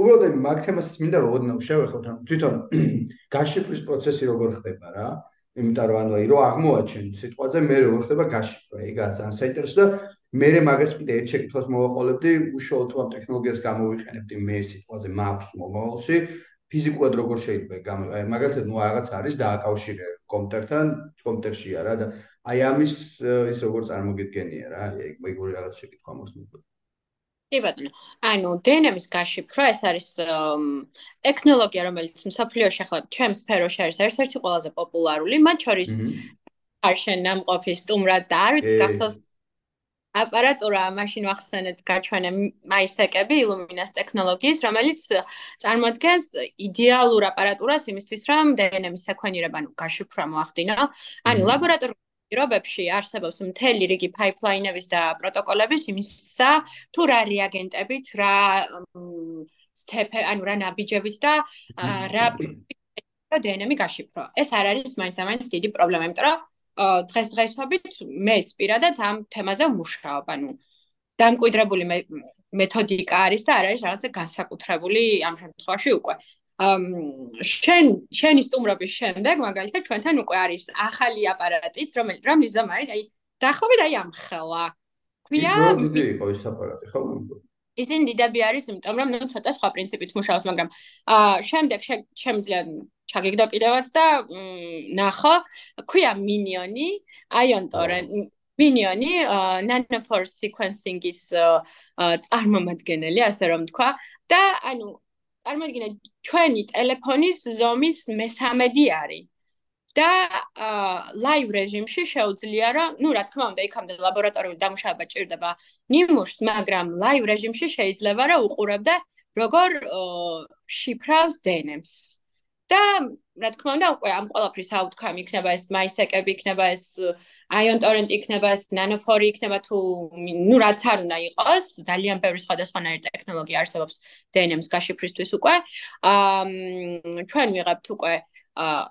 უბრალოდ აი მაგ თემას მინდა რომ ოდნავ შევეხოთ ანუ თვითონ გაშიფრის პროცესი როგორ ხდება რა? იმიტომ რომ ანუ აი რო აღმოაჩენ სიტყვაზე მე როგორ ხდება გაშიფრა ეგა ძალიან საინტერესო და მე მაგას კიდე ერთ შეკითხვას მოვაყოლებდი უშუალოდ ამ ტექნოლოგიას გამოვიყენებდი მე სიტყვაზე მაქვს მომავალში ფიზიკურად როგორ შეიძლება აი მაგალითად ნუ რაღაც არის დააკავშირე კომპიუტერთან კომპიუტერშია რა და აი ამის ის როგორ წარმოგიდგენია რა აი მეგორი რაღაც შეკითხვა მოსმენდა კი ბატონო. ანუ დნმ-ის გაშიფრვა ეს არის ტექნოლოგია რომელიც მსოფლიოში ახლა ჩემს სფეროში არის ერთ-ერთი ყველაზე პოპულარული მათ შორის არშენ ნამყოფი სტუმრად და არ ვიცი გახსოვს აპარატურა მაშინ ვახსენეთ გაჩვენე მაისეკები illuminas ტექნოლოგიის რომელიც წარმოადგენს იდეალურ აპარატურას იმისთვის რომ დნმ-ის სეკვენირება ანუ გაშიფრვა მოახდინო ანუ ლაბორატორიულ პირობებში არსებობს მთელი რიგი ფაიფლაინების და პროტოკოლების იმისა თუ რა რეაგენტებით რა სტეპე ანუ რა ნაბიჯებით და რა დნმ-ი გაშიფრო ეს არ არის მაინც ამაინც დიდი პრობლემა იმიტომ რომ დღესდღეობით მეც პირადად ამ თემაზე ვმუშაობ. ანუ დამკვიდრებული მეთოდიკა არის და არ არის რაღაცა განსაკუთრებული ამ შემთხვევაში უკვე. ამ შენ შენი სტუმრობის შემდეგ მაგალითად ჩვენთან უკვე არის ახალი აპარატიც, რომელიც რომლის ზომა არის, აი დაახლოებით აი ამ ხელა. ქვია დიდი იყო ეს აპარატი, ხო? ისინი დიდები არის, იმიტომ რომ ნუ ცოტა სხვა პრინციპით მუშაობს, მაგრამ აა შემდეგ შემიძლია ჩაგიგდო კიდევაც და ნახო, ქვია მინიონი, ion torrent მინიონი nanophore sequencing-ის წარმომადგენელი, ასე რომ თქვა. და ანუ წარმოგიდგენე ჩვენი ტელეფონის ზომის მესამედი არის და live რეჟიმში შეუძლია რომ ну რა თქმა უნდა იქამდე ლაბორატორიული დამუშავება ჭირდება ნიმუშს მაგრამ live რეჟიმში შეიძლება რომ უყურებდე როგორ შიფრავს დნმ-ს და რა თქმა უნდა უკვე ამ ყველაფრის აუთკამი იქნება ეს მაისეკები იქნება ეს ion torrent იქნება ეს nanophore იქნება თუ ну რაც არ უნდა იყოს ძალიან ბევრი სხვადასხვანაირი ტექნოლოგია არსებობს დნმ-ს გაშიფრისთვის უკვე აა ჩვენ ვიღებთ უკვე აა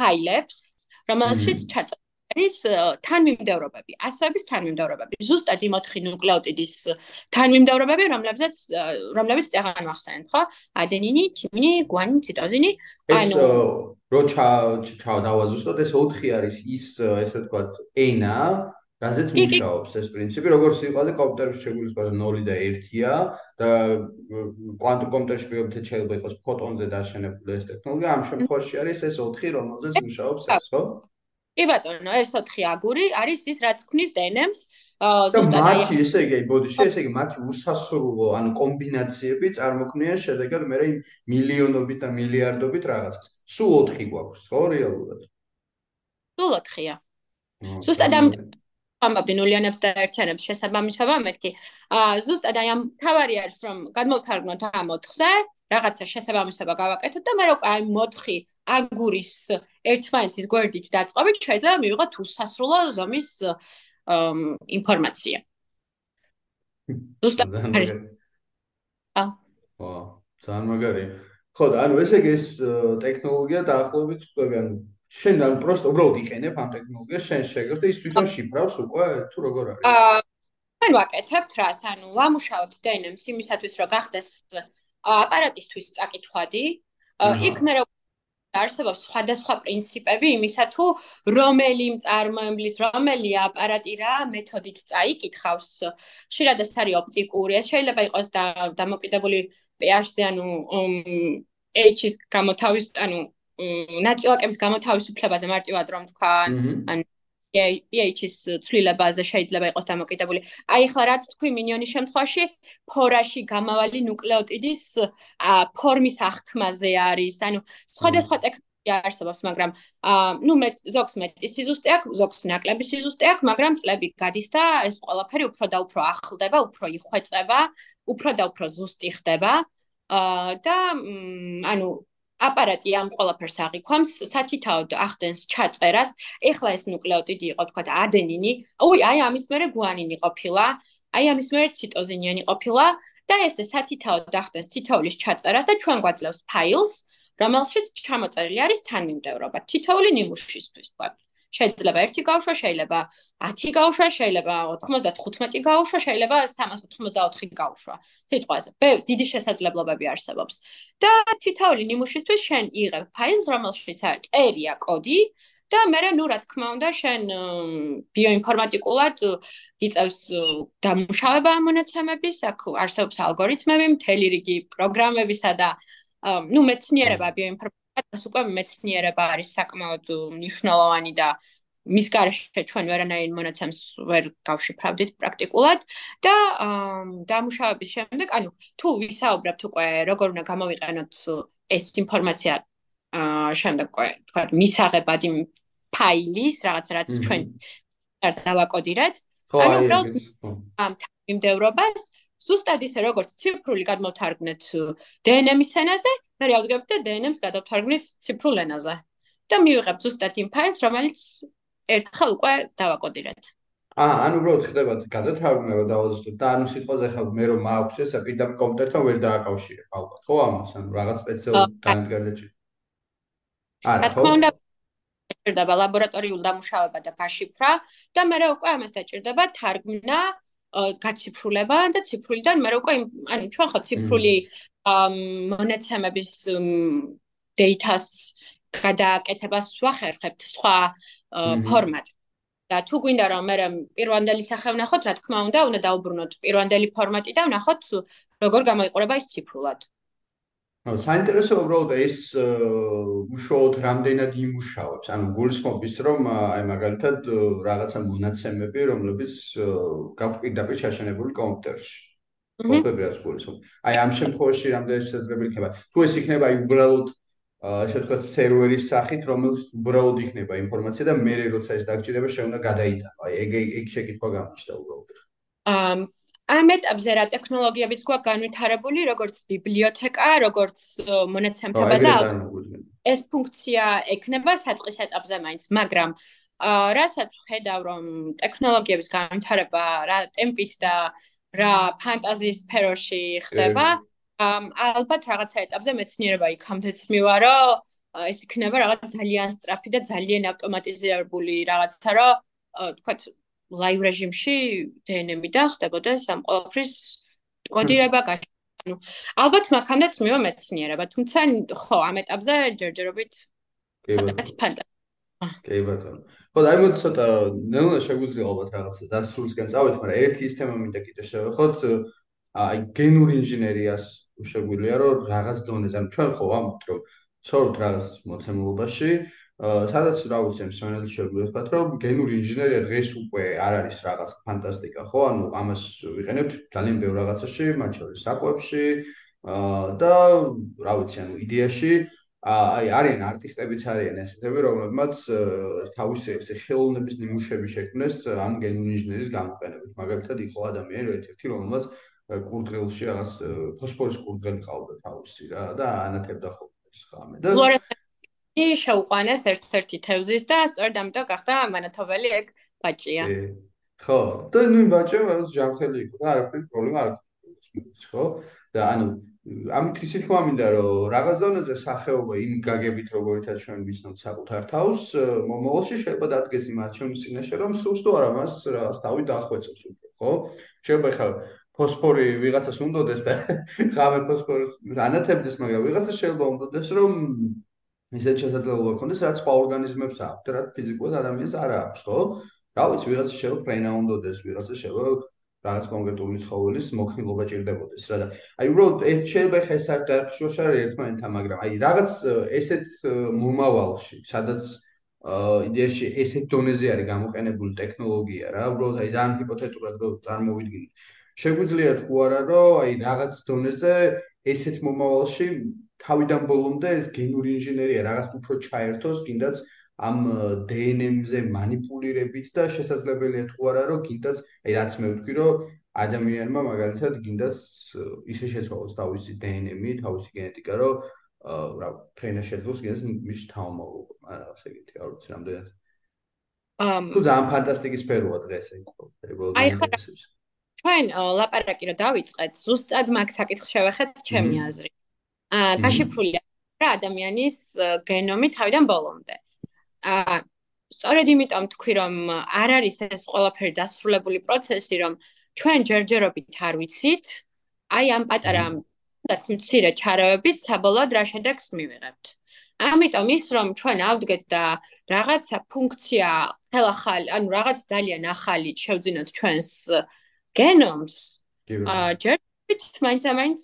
ფაილებს რომელშიც ჩაწერთ არის თანმიმდევრობები, ასოების თანმიმდევრობები. ზუსტად იმ 4 ნუკლეოტიდის თანმიმდევრობები, რომლებზეც რომლებიც წაღან ვახსენეთ, ხო? ადენინი, თიმინი, გვანინი, ციტოზინი. ანუ რო ჩა ჩა დავაზუსტოთ, ეს 4 არის ის ესე ვთქვათ, ენა, რაზეც მუშაობს ეს პრინციპი, როგორც სიყვალე კომპიუტერში შეგვიძლია 0 და 1-ია და კვანტურ კომპიუტერში პირობითად შეიძლება იყოს ფოტონზე დაშენებული ეს ტექნოლოგია, ამ შემთხვევაში არის ეს 4, რომელზეც მუშაობს ეს, ხო? კი ბატონო, ეს 4 აგური არის ის რაც ქმნის დნმ-ს. ზუსტად აი მათი ესე იგი ბოდიში, ესე იგი მათი უსასრულო, ანუ კომბინაციები წარმოქმნიან შედეგად მე მილიონობით და მილიარდობით რაღაცას. სულ 4 გვაქვს, ხო, რეალურად? სულ 4-ია. ზუსტად ამ ამბობდი ნულიანებს და ერთიანებს შესაბამისობა მეთქი. აა ზუსტად აი ამ თავარი არის რომ გადმოვთარგმნოთ ამ 4-ზე, რაღაცა შესაბამისობა გავაკეთოთ და მე უკვე აი 4 აგურის ერთმანეთის გვერდით დაწყობით შეიძლება მივიღოთ უსასრულო ზომის ინფორმაცია. ზუსტად არის. აა. ვა, ძალიან მაგარი. ხო, ანუ ესე იგი ეს ტექნოლოგია დაახლოებით თქვენ ანუ შენ ანუ პროსტ უბრალოდ იყენებ ამ ტექნოლოგიას შენ შეგერთ და ის თვითონ შიფრავს უკვე თუ როგორ არის? აა ჩვენ ვაკეთებთ რას, ანუ ვამუშავებთ დნმ-ს იმისათვის რომ გახდეს აპარატისთვის წაკითხვადი. იქ მე არსებობს სხვადასხვა პრინციპები იმისა თუ რომელი მწარმოებლის რომელი აპარატი რა მეთოდით წაიკითხავს. შეიძლება ეს არის ოპტიკური, ეს შეიძლება იყოს დამოკიდებული pH-ზე, ანუ H-ის გამოთავის, ანუ ნაწილაკების გამოთავისუფლებაზე მარტივად რომ თქვა, ან pH-ის ცვლილებაზე შეიძლება იყოს დამოკიდებული. აი ახლა რაც თქვი მინიონის შემთხვევაში, ფორაში გამავალი ნუკლეოტიდის ფორმის აღქმაზე არის. ანუ სხვადასხვა ტექნოლოგია არსებობს, მაგრამ ნუ მე ზოგს მეტი სიზუსტე აქვს, ზოგს ნაკლები სიზუსტე აქვს, მაგრამ წლები გადის და ეს ყველაფერი უფრო და უფრო ახლდება, უფრო იხვეწება, უფრო და უფრო ზუსტი ხდება. აა და ანუ აპარატი ამ ყველაფერს აღიქვამს, სათითაოდ ახდენს ჩაწერას. ეხლა ეს ნუკლეოტიდი იყო, თქვა ადენინი. ოი, აი ამის მერე გვანინი ყოფილა. აი ამის მერე ციტოზინიანი ყოფილა და ეს სათითაოდ ახდენს თითოეულის ჩაწერას და ჩვენ გვაძლევს ფაილს, რომელშიც ჩამოწერილი არის თანმიმდევრობა თითოეული ნიმუშისთვის, თქვა. შეიძლება 1 გავშვა, შეიძლება 10 გავშვა, შეიძლება 95 გავშვა, შეიძლება 384 გავშვა. სიტყვაზე. ბევრი დიდი შესაძლებლობები არსებობს. და თითოეული ნიმუშისთვის შენ იღებ ფაილს, რომელშიც არის წერია, კოდი და მე ნუ რა თქმა უნდა შენ ბიოინფორმატიკულად იწევს დამუშავება მონაცემების, აქ არსებობს ალგორითმები, მთელი რიგი პროგრამებისა და ნუ მეცნიერება ბიოინფორმატიკა ეს უკვე მეცნიერება არის საკმაოდ მნიშვნელოვანი და მის გარშე ჩვენ ვერანაირ მონაცემს ვერ გავშიფრავდით პრაქტიკულად და დამუშავების შემდეგ, ანუ თუ ვისაუბრებთ უკვე როგორ უნდა გამოვიყენოთ ეს ინფორმაცია შემდეგ უკვე თქვა მისაღებად იმ ფაილის რაღაც რაც ჩვენ დავაკოდირეთ, ანუ უბრალოდ ამ იმდევრობას ზუსტად ისე როგორც ციფრული გადმოთარგმნეთ DNM-ის ენაზე, მე ავდგებთ და DNM-ს გადავთარგმნით ციფრულ ენაზე. და მივიღებთ ზუსტად იმ ფაილს, რომელიც ერთხელ უკვე დავაკოდირეთ. აა, ანუ უბრალოდ ხდება გადათარგმნება დავაზუსტოთ და ანუ სიტყვაზე ხალ მე რომ მაქვს ეს პირდაპირ კომპიუტერთან ვერ დააკავშირებ, ალბათ, ხო ამას, ანუ რაღაც სპეციალური განადგარდაჭი. არა, ხო? რა თქმა უნდა, ჭირდება ლაბორატორიული დამუშავება და გაშიფრა და მე უკვე ამას დაჭირდება თარგმნა გაციფრულება და ციფრულიდან მე უკვე ანუ ჩვენ ხო ციფრული მონაცემების data-ს გადააკეთებას ვახერხებთ სხვა ფორმატ. და თუ გვინდა რომ მე პირვანდელი სახე ვნახოთ რა თქმა უნდა უნდა დაუბრუნოთ პირვანდელი ფორმატი და ვნახოთ როგორ გამოიყურება ის ციფრულად ანუ საინტერესო უბრალოდ ეს უშუალოდ რამდენად იმუშავებს. ანუ გულისხმობს რომ აი მაგალითად რაღაცა მონაცემები, რომლებიც გაგვიყიდაპირ ჩაშენებული კომპიუტერში. პრობლემები აქვს გულისხმობს. აი ამ შემთხვევაში რამდენად შესაძლებელი იქნება? თუ ეს იქნება აი უბრალოდ ასე ვთქვათ სერვერის სახით, რომელიც უბრალოდ იქნება ინფორმაცია და მე როცა ეს დაგჭირება შეუნდა გადაიტანო. აი ეგ ეგ შეკითხვა გამოჩნდა უბრალოდ. აა ამ ეტაპზე რა ტექნოლოგიებიც გვაქვს განვითარებული, როგორც ბიბლიოთეკა, როგორც მონაცემთება და ეს ფუნქცია ექნება საწყის ეტაპზე მაინც, მაგრამ რასაც ხედავ რომ ტექნოლოგიების განვითარება რა ტემპით და რა ფანტაზიის სფეროში ხდება, ალბათ რაღაცა ეტაპზე მეცნიერება იქამდეც მივარო, ეს იქნება რაღაც ძალიან სწრაფი და ძალიან ავტომატიზირებული რაღაცა, რომ თქვათ ლაივ რეჟიმში დნმ-ი და ხდებოდეს ამ ყოველფრის კოდირება გაშ ანუ ალბათ მაგამდეც მივა მეცნიერება, თუმცა ხო, ამ ეტაპზე ჯერჯერობით ცოტათი ფანტა. კი ბატონო. ხო, აი მოდი ცოტა ნელა შეგვიძლია ალბათ რაღაც დასრულისკენ წავიდეთ, მაგრამ ერთი ის თემა მინდა კიდე შევეხოთ, აი გენური ინჟინერიას შეგვიძლია რომ რაღაც დონეზე, ანუ ჩვენ ხო ვამბობთ რომ ცორთ რაღაც მოცემულობაში, სადაც რა ვიცი, მსმენელი შეგვიძლია ვთქვათ, რომ გენური ინჟინერია დღეს უკვე არ არის რაღაც ფანტასტიკა, ხო? ანუ ამას ვიყენებთ ძალიან ბევრ რაღაცაში, მათ შორის საკვებში და რა ვიცი, ანუ იდეაში აი არიან არტისტებიც არიან ესეთები, რომლებმაც თავისი ესე ხელოვნების ნიმუშები შექმნეს ამ გენური ინჟინერიის გამოყენებით. მაგალითად, იყო ადამიანი ერთ-ერთი, რომელმაც კურდღელში რაღაც ფოსფორის კურდღელი ყავდა თავისი რა და ანათებდა ხოლმე ეს ხამე და ფლორესცენტი შეუყვანეს ერთ-ერთი თევზის და სწორედ ამიტომ გახდა მანათობელი ეგ ბაჭია. ხო, და ნუ ბაჭია რაღაც ჯანმრთელი იყო და არაფერი პრობლემა არ აქვს ხო? და ანუ ამით ისე თქვა მინდა რომ რაღაც დონეზე სახეობა იმ გაგებით როგორითაც ჩვენ ვიცნობთ საკუთარ თავს მომავალში შეიძლება დადგეს იმ არჩევნის წინაშე რომ სულს თუ არა მას რაღაც თავი დახვეწოს უკვე ხო? შეიძლება ხა ფოსფორი ვიღაცას უნდოდეს და ხამე ფოსფორს ანათებდეს, მაგრამ ვიღაცას შეიძლება უნდოდეს, რომ ისეთ შესაძლებლობა ქონდეს, რაც სხვა ორგანიზმებს აქვს, რაც ფიზიკურად ადამიანს არ აქვს, ხო? რა ვიცი, ვიღაცას შეიძლება ფრენა უნდოდეს, ვიღაცას შეიძლება რაღაც კონკრეტული ცხოველის მოქნილობა ჭირდებოდეს, რა და აი უბრალოდ ეს შეიძლება ხე საერთოდ შოშარი ერთმანეთთან, მაგრამ აი რაღაც ესეთ მომავალში, სადაც იდეაში ესეთ დონეზე არის გამოყენებული ტექნოლოგია რა, უბრალოდ აი ძალიან ჰიპოთეტურად წარმოვიდგინოთ. შეგვიძლია თუ არა რომ აი რაღაც დონეზე ესეთ მომავალში თავიდან ბოლომდე ეს გენური ინჟინერია რაღაც უფრო ჩაერთოს, კიდაც ამ DNM-ზე манипулиრებით და შესაძლებელია თუ არა რომ კიდაც აი რაც მე ვთქვი რომ ადამიანმა მაგალითად კიდაც ისე შეცვალოს თავისი DNM-ი, თავისი გენეტიკა, რომ რა ფრენა შეძლოს კიდაც მის თავმოყობა, მაგრამ ასე იგი, არ ვიცი რამდენად. ამ თუ ძალიან ფანტასტიკის სფეროა დღეს ეს ყველაფერი. აი ხა ჩვენ ლაპარაკი რა დავიწყეთ, ზუსტად მაგ საკითხს შევეხეთ ჩემი აზრით. გაშიფრულია რა ადამიანის გენომი თავიდან ბოლომდე. აა სწორედ იმიტომ თქვი რომ არ არის ეს ყველაფერი დასრულებული პროცესი, რომ ჩვენ ჯერჯერობით არ ვიცით, აი ამ პატარა რაც მცირე ჩარავებით საბოლოოდ რა შედეგს მივიღებთ. ამიტომ ის რომ ჩვენ ავდგეთ და რაღაცა ფუნქცია ხელახალი, ანუ რაღაც ძალიან ახალი შევძინოთ ჩვენს გენომს აა ჯერჯერობით მაინც-მაინც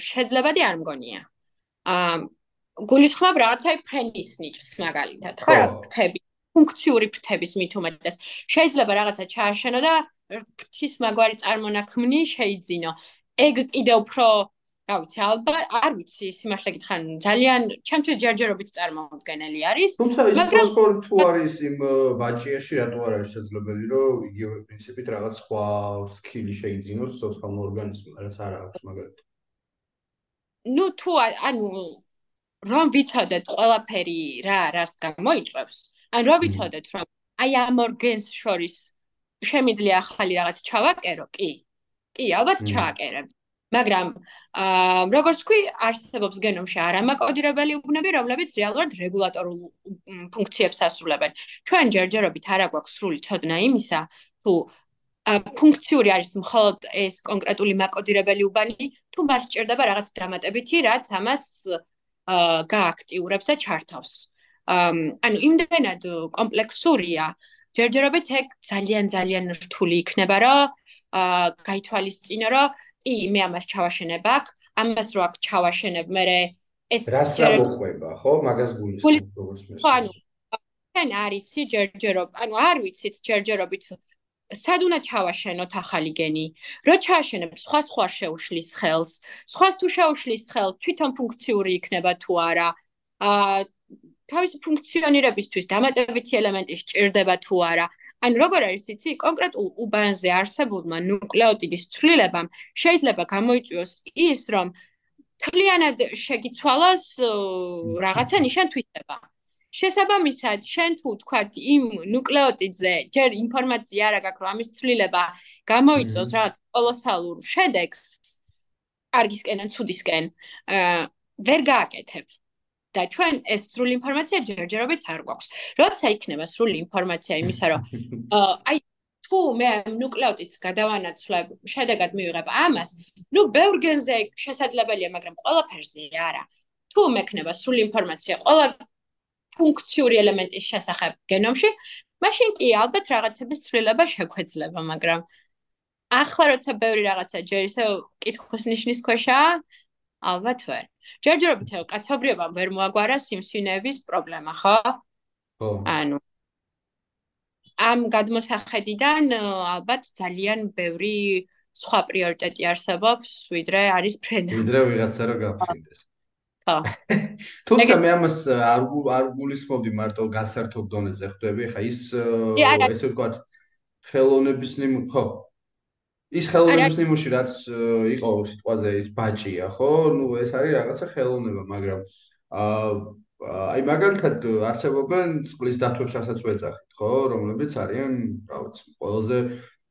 შეძლებადი არ მგონია. აა გულისხმობ რაღაცაი ფრენის ნიჭს მაგალითად, ხო რაღაც ფრთები, ფუნქციური ფრთების მით უმეტეს. შეიძლება რაღაცა ჩააშენო და ფრთის მაგვარი წარმონაქმნი შეიძინო. ეგ კიდე უფრო რა ვიცი, ალბათ არ ვიცი, სიმართლე გითხრან, ძალიან ჩემთვის ჯერჯერობით წარმოუდგენელი არის. თუმცა ის პროსპორი თუ არის იმ ბაჭიაში, რატო არ არის შესაძლებელი, რომ იგივე პრინციპით რაღაც სხვა სკილი შეიძინოს სოციალურ ორგანიზმს, რაც არ აქვს მაგალითად. ნუ თუ ანუ რომ ვიცოდეთ ყველაფერი რა რას გამოიწვევს, ან რომ ვიცოდეთ რომ აი ამ ორგენს შორის შემიძლია ახალი რაღაც ჩავაკერო, კი. კი, ალბათ ჩააკერებ. მაგრამ აა როგორც თქვი, არსებობს გენომში არამაკოდირებელი უბნები, რომლებიც რეალურად რეგულატორულ ფუნქციებს ასრულებენ. ჩვენ ჯერჯერობით არ აქვს სრული ცოდნა იმისა, თუ ფუნქციური არის მხოლოდ ეს კონკრეტული მაკოდირებელი უბანი, თუ მას ჭირდება რაღაც დამატებითი, რაც ამას აა გააქტიურებს და ჩართავს. ანუ იმდენად კომპლექსურია, ჯერჯერობით ეგ ძალიან ძალიან რთული იქნება, რომ აა გაითვალისწინო, რომ კი, მე ამას ჩავაშენებ აქ, ამას რო აქ ჩავაშენებ, მე ეს რას გამოყვება, ხო? მაგას გულისხმობ როგორც მე. ხო, ანუ ჩვენ არიცი ჯერჯერობ, ანუ არ ვიცით ჯერჯერობით სად უნდა ჩავაშენოთ ახალი გენი? რო ჩააშენებ, სხვა სხვა შეუშლის ხელს, სხვა თუ შეუშლის ხელს, თვითონ ფუნქციური იქნება თუ არა? აა თავის ფუნქციონირებისთვის დამატებითი ელემენტი სჭირდება თუ არა? ან როგორ არის იცი? კონკრეტულ უბანზე არსებულმა ნუკლეოტიდის ცვლილებამ შეიძლება გამოიწვიოს ის რომ თლიანად შეგიცვალოს რაღაცა ნიშან თვისება. შესაბამისად შენ თუ თქვათ იმ ნუკლეოტიდზე ჯერ ინფორმაცია არ აქვს რომ ამის ცვლილება გამოიწვევს რაღაც კოლოსალურ შედეგს კარგისკენ ან ცუდისკენ ვერ გააკეთებ და ჩვენ ეს სრული ინფორმაცია ჯერჯერობით არ გვაქვს. როცა იქნება სრული ინფორმაცია იმისა, რომ აი თუ მე ნუკლეოტიდს გადავანაცვლებ, შედეგად მივიღებ ამას, ნუ ბევრ გენზე შესაძლებელია, მაგრამ ყველაფერზე არა. თუ მექნება სრული ინფორმაცია ყველა ფუნქციური ელემენტის შესახებ გენომში, მაშინ კი ალბათ რაღაცების ცვლილება შეგვეძლება, მაგრამ ახლა როცა ბევრი რაღაცა ჯერ ისე კითხვის ნიშნის ქვეშაა, ალბათ ვერ. ჯერჯერობით კაცობრიობა ვერ მოაგვარა სიმსვინეების პრობლემა, ხო? ხო. ანუ ამ გადმოსახედიდან ალბათ ძალიან ბევრი სხვა პრიორიტეტი არსებობს, ვიდრე არის ფრენა. ვიდრე ვიღაცა რა გაფრინდეს. ხო. თუმცა მე ამას არ არ გულისხმობდი მარტო გასართობ დონეზე ხვდები, ხა ის ესე ვთქვათ ხელოვნების ნიმ ხო ის ხელოვნების ნიმუში რაც იყო სიტყვაზე ის ბაჭია, ხო? ნუ ეს არის რაღაცა ხელოვნება, მაგრამ აა აი მაგალითად არსებობენ წყლის დათვებს რასაც ვეძახით, ხო? რომლებიც არიან, რა ვიცი, ყველაზე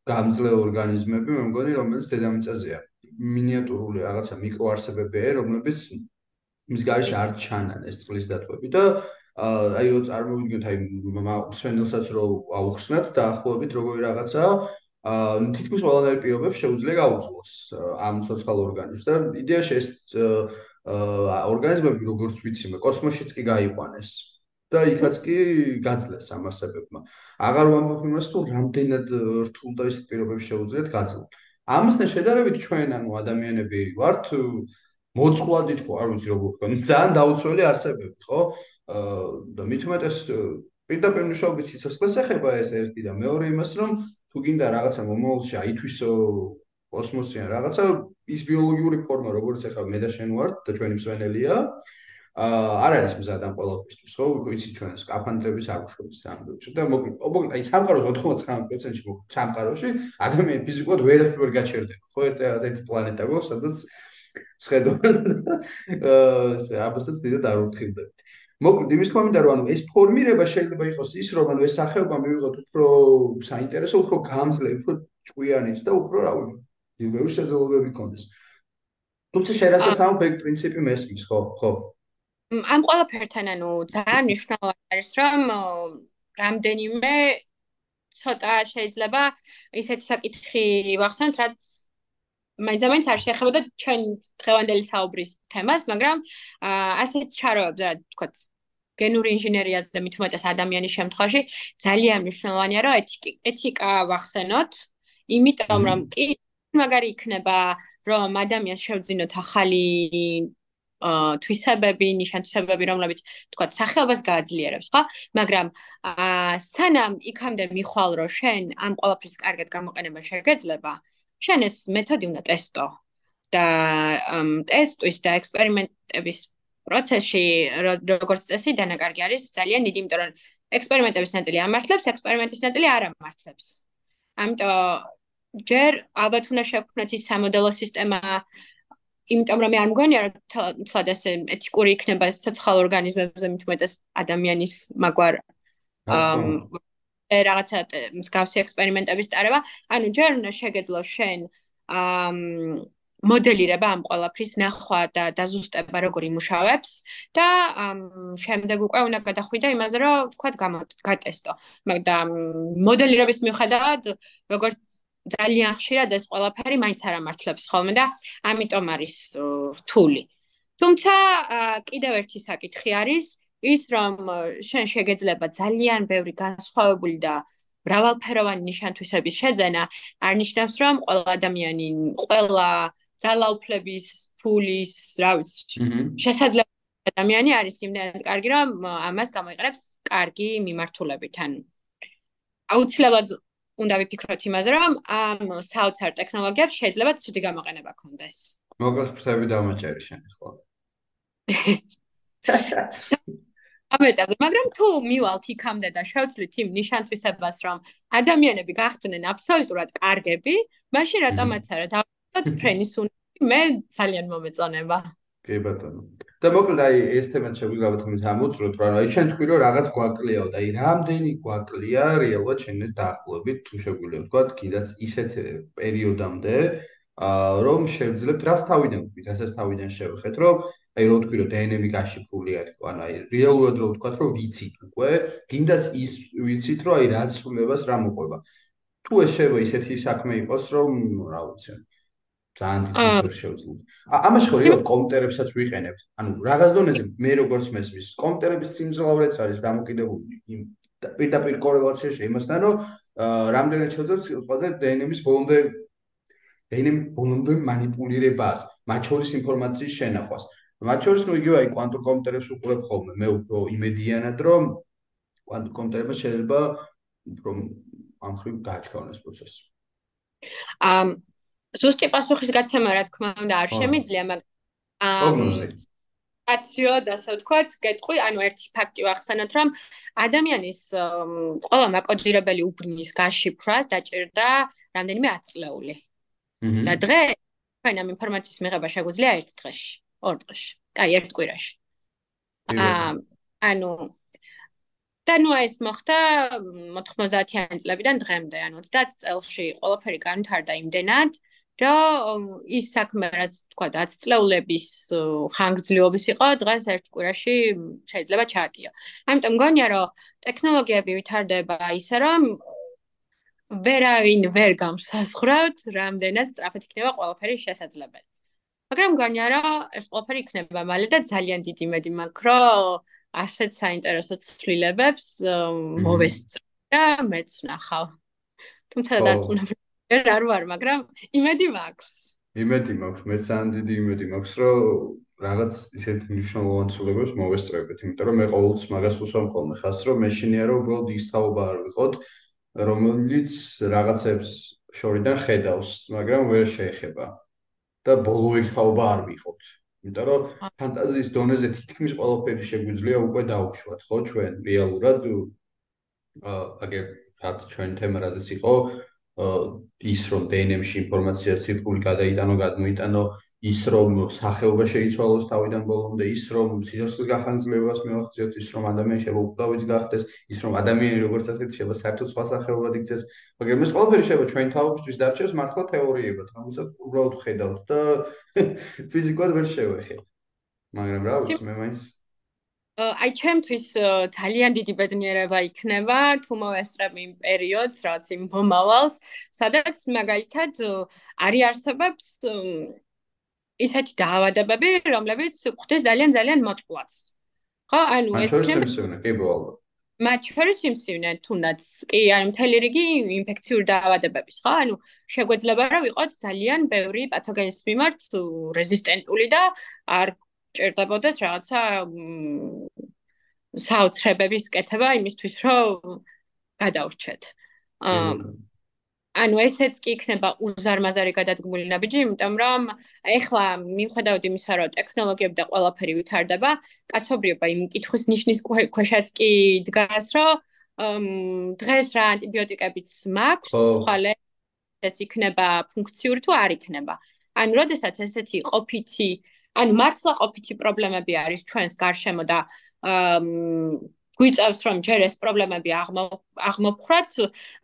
გამძლე ორგანიზმები, მე მგონი, რომელიც დედამიწაზეა. მინიატურული რაღაცა მიკროარსებებია, რომლებიც მის გარშე არ ჩანან ეს წყლის დათვები და აი რო წარმოვიდგინოთ აი სვენელსაც რო აუხსნათ და ახლობით როგორი რაღაცაა აა თითქოს ყველანაირ პირობებს შეუძლია გაუძლოს ამ სოციალ ორგანიზმს და იდეაში ეს აა ორგანიზმები როგორც ვიცი მე კოსმოსშიც კი გაიყვანეს და იქაც კი გაძლეს ამ არსებებმა. აღარ ვამბობ იმას თუ რამდენად რთულ და ის პირობებს შეუძლიათ გაძლო. ამასთან შედარებით ჩვენ ანუ ადამიანები ვართ მოწყვლადი თქო არ ვიცი როგორ თქვა ძალიან დაუცველი არსებები ხო? აა და მით უმეტეს პირდაპირ მნიშვნელობით სიცოცხლეს ეხება ეს ერთი და მეორე იმას რომ თუ გინდა რაღაცა მომავალში აითვისო კოსმოსი ან რაღაცა ის ბიოლოგიური ფორმა როგორც ახლა მე და შენ ვართ და ჩვენი მსვენელია აა არ არის მზად ამ ყოველთვის ხო? ვიცი ჩვენ სკაფანდრების აღშობის ამბობთ და მოკლედ აი სამყაროს 99%-ში მოკლედ სამყაროში ადამიანი ფიზიკურად ვერაც ვერ გაჩერდება ხო? ერთ ერთ პლანეტა გვაქვს სადაც შედოთ აა აბსოლუტურად დიდად არ ვთხილდებით მოკლედ იმის თქმა მინდა რომ ანუ ეს ფორმირება შეიძლება იყოს ის რომ ანუ ეს სახეობა მივიღოთ უფრო საინტერესო, უფრო გამძლე, უფრო ჭკვიანიც და უფრო რა ვიცი, ბევრი შეძლებები ქონდეს. თუმცა შეიძლება სამ ბექ პრინციპი მესმის, ხო, ხო. ამ ყველაფერთან ანუ ძალიან მნიშვნელოვანი არის რომ რამდენიმე ცოტა შეიძლება ისეთი საკითხი ვახსენოთ, რაც მაინც არ შეეხებოდა ჩვენ დღევანდელი საუბრის თემას, მაგრამ ასეთ ჩაროებს რა თქვა გენური ინჟინერიაზე მით უმეტეს ადამიანის შემთხვევაში ძალიან მნიშვნელოვანია რომ ეთიკა ეთიკა ვახსენოთ იმიტომ რომ კი მაგარი იქნება რომ ადამიანს შევძინოთ ახალი თვისებები, ნიშან-თვისებები, რომლებიც თქვა სახეობას გააძლიერებს, ხო? მაგრამ აა სანამ იქამდე მიხვალ რომ შენ ამ ყოლაფრის კარგად გამოყენება შეგეძლება, შენ ეს მეთოდი უნდა ტესტო და ტესტვის და ექსპერიმენტების პროცესში როგორც წესი დანაკარგი არის ძალიან დიდი, იმიტომ რომ ექსპერიმენტების ნაწილი ამართლებს, ექსპერიმენტის ნაწილი არ ამართლებს. ამიტომ ჯერ ალბათ უნდა შევქმნათ ის სამოდელო სისტემა, იმიტომ რომ მე არ მგონია რომ თლად ესე ეთიკური იქნება ეს ცოცხალ ორგანიზმებზე მithumetes ადამიანის მაგვარ ამ რაღაცა მსგავსი ექსპერიმენტების ტარება. ანუ ჯერ უნდა შეგეძლო შენ ამ მოდელირება ამ ყველაფრის ნახვა და დაზუსტება როგორ იმუშავებს და შემდეგ უკვე უნდა გადახვიდე იმაზე რომ თქვა გატესტო. მაგრამ მოდელირების მიუხედავად როგორც ძალიან ხშირად ეს ყველაფერი მაინც არ ამართლებს ხოლმე და ამიტომ არის რთული. თუმცა კიდევ ერთი საკითხი არის ის რომ შენ შეგეძლება ძალიან ბევრი განსხვავებული და მრავალფეროვანი ნიშანთვისების შეძენა. არნიშნავს რომ ყველა ადამიანი ყველა ძალაუფლების ფულის, რა ვიცი, შესაძლებელი ადამიანი არის იმდენად კარგი, რომ ამას გამოიყენებს კარგი მიმართულებით. ან აუცილებლად უნდა ვიფიქროთ იმაზე, რომ ამ საოცარ ტექნოლოგიებს შეიძლება ცუდი გამოყენება ქონდეს. მოკლედ ფრთები დამაჭერი შენ ხო? ამეტაზე, მაგრამ თუ მივალთ იქამდე და შევცვლით იმ ნიშანთვისებას, რომ ადამიანები გახდნენ აბსოლუტურად კარგები, მაშინ რატომაც არა და ვთქვათ ფრენის უნი მე ძალიან მომეწონება. კი ბატონო. და მოკლედ აი ეს თემა შეგვიგავთ თუმცა ამოწროთ რა აი შენ თქვი რომ რაღაც გვაკლიაო და აი რამდენი გვაკლია რეალურად შენ ეს დაახლოებით თუ შეგვიძლია ვთქვათ კიდაც ისეთ პერიოდამდე ა რომ შევძლებთ რას თავიდან ვთქვით რასაც თავიდან შევხეთ რომ აი რო თქვი რომ დნმ-ი გაშიფრულია თქო, ანუ აი რეალურად რო ვთქვა რომ ვიცით უკვე, გინდათ ის ვიცით რომ აი რაც სრულებას რა მოყვება. თუ ეს შევა ისეთი საქმე იყოს რომ რა ვიცი ძალიან დიდ ფიქრს შევძლებთ. ამაში ხო რეალ კომპიუტერებსაც ვიყენებთ. ანუ რაღაც დონეზე მე როგორც მესმის, კომპიუტერების სიმძლავრეც არის დამოკიდებული იმ პირდაპირ კორელაციაში იმასთან, რომ რამდენად შეძლებს ყველაზე დნმ-ის ბოლომდე დნმ ბოლომდე манипуლირებას, მათ შორის ინფორმაციის შენახვას. მათ შორის ნუ იგივე აი кванტურ კომპიუტერებს უყურებ ხოლმე, მე უფრო იმედიანად რომ кванტურ კომპიუტერებმა შეიძლება უფრო ამ ხრივ გააჩქავნეს პროცესი. ამ ზუსტი პასუხის გაცემა რა თქმა უნდა არ შემიძლია, მაგრამ პროგნოზი აციოდ ასე ვთქვათ, გეტყვი, ანუ ერთი ფაქტი ვახსენოთ, რომ ადამიანის ყველა მაკოდირებელი უბნის გაშიფრას დაჭირდა რამდენიმე ათწლეული. და დღე თქვენ ამ ინფორმაციის მიღება შეგვიძლია ერთ დღეში, ორ დღეში, კაი, ერთ კვირაში. აა ანუ და ნუ ეს მოხდა 90-იან წლებიდან დღემდე, ანუ 30 წელში ყველაფერი განვითარდა იმდენად, რომ ის საქმე რაც თქვა 10 წლეულების ხანგრძლივობის იყო დღეს ერთ კვირაში შეიძლება ჩაატიო. ამიტომ მგონია რომ ტექნოლოგიები ვითარდება ისე რომ ვერავინ ვერ გამსაზღვრავთ რამდენად სწრაფად იქნება ყველაფერი შესაძლებელი. მაგრამ მგონია რომ ეს ყველაფერი იქნება მალე და ძალიან დიდი მედი მაქვს რომ ასეთ საინტერესო ცვლილებებს მოვესწრებ და მეც ნახავ. თუმცა დარწმუნებული ვერ არ ვარ, მაგრამ იმედი მაქვს. იმედი მაქვს, მე ძალიან დიდი იმედი მაქვს, რომ რაღაც ისეთ მნიშვნელოვან ცვლილებებს მოვესწრებით, იმიტომ რომ მე ყოველთვის მაგას უსვამ ხოლმე ხას, რომ მეშინია რომ უბრალოდ ის თაობა არ ვიყოთ, რომელიც რაღაცებს შორიდან ხედავს, მაგრამ ვერ შეეხება. და ბოლოი თაობა არ ვიყოთ. იმიტომ რომ ფანტაზიის დონეზე თითქმის ყველაფერი შეგვიძლია უკვე დაუშვათ, ხო, ჩვენ რეალურად აა აგერ რაც ჩვენ თემა რაზეც იყო, ის რომ დნმ-ში ინფორმაცია ციფრული გადაიტანო, გადმოიტანო, ის რომ სახეობა შეიცვალოს თავიდან ბოლომდე, ის რომ სიცოცხლის გახანძლებას მივახციოთ, ის რომ ადამიანი შეიძლება უკდავიც გახდეს, ის რომ ადამიანი როგორც ასეთი შეიძლება საერთოდ სხვა სახეობად იქცეს, მაგრამ ეს ყველაფერი შეიძლება ჩვენ თავისთვის დარჩეს მართლა თეორიებად, რომელსაც უბრალოდ ხედავთ და ფიზიკურად ვერ შევეხეთ. მაგრამ რა ვიცი, მე მაინც აი ჩემთვის ძალიან დიდი ბედნიერება იქნება თუ მოვესწრებ იმ პერიოდს, რაც იმ მომავალს, სადაც მაგალითად არის არსებობს ისეთი დაავადებები, რომლებიც ხდეს ძალიან ძალიან მოწყვლაც. ხო, ანუ ეს შეიძლება კი ბოლო. მათ შორის სიმსივნე თუნდაც კი არის მთელი რიგი ინფექციური დაავადებების, ხო? ანუ შეგვეძლება რომ ვიყოთ ძალიან ბევრი პათოგენის მიმართ რეზისტენტული და არ ჭირდებოდეს რაღაცა საოცრებების კეთება იმისთვის, რომ გადავრჩეთ. ანუ ესეც კი იქნება უზარმაზარი გადადგმული ნაბიჯი, იმიტომ რომ ეხლა მიხედავთ იმისა, რომ ტექნოლოგიები და ყველაფერი ვითარდება, კაცობრიობა იმ კითხვის ნიშნის ქვეშაც კი დგას, რომ დღეს რა ანტიბიოტიკებიც მაქვს, ხალე ეს იქნება ფუნქციური თუ არ იქნება. ანუ როდესაც ესეთი ყოფითი ანუ მართლა ყოფითი პრობლემები არის ჩვენს გარშემო და გვიწევს რომ ჯერ ეს პრობლემები აღმოფხრათ,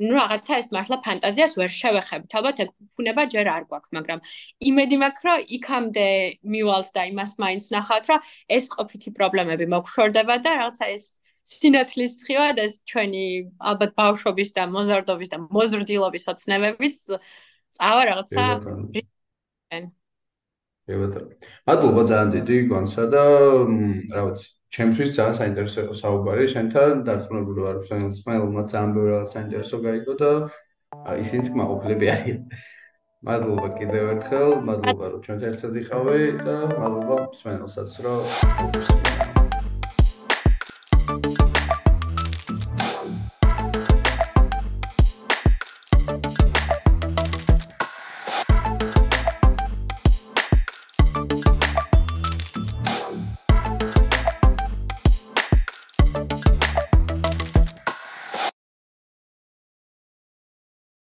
ну რაღაცა ეს მართლა ფანტაზიას ვერ შევეხებით. ალბათ ეგ ფუნება ჯერ არ გვაქვს, მაგრამ იმედი მაქვს რომ იქამდე მივალთ და იმას მაინც ნახავთ, რომ ეს ყოფითი პრობლემები მოგშორდება და რაღაცა ეს სინათლის და ეს ჩვენი ალბათ ბავშვობის და მოზარდობის და მოზრდილობის ოცნებებიც წავა რაღაცა ბატონო. მადლობა ძალიან დიდი გვანსა და რა ვიცი, ჩემთვის ძალიან საინტერესო იყო საუბარი შენთან, დარწმუნებული ვარ, რომ სმაილმა ძალიან ბევრი საინტერესო გაიგო და ისინიც კმაყოფილები არიან. მადლობა კიდევ ერთხელ, მადლობა რომ ჩვენთან ერთად იყავი და მადლობა სმაილსაც რომ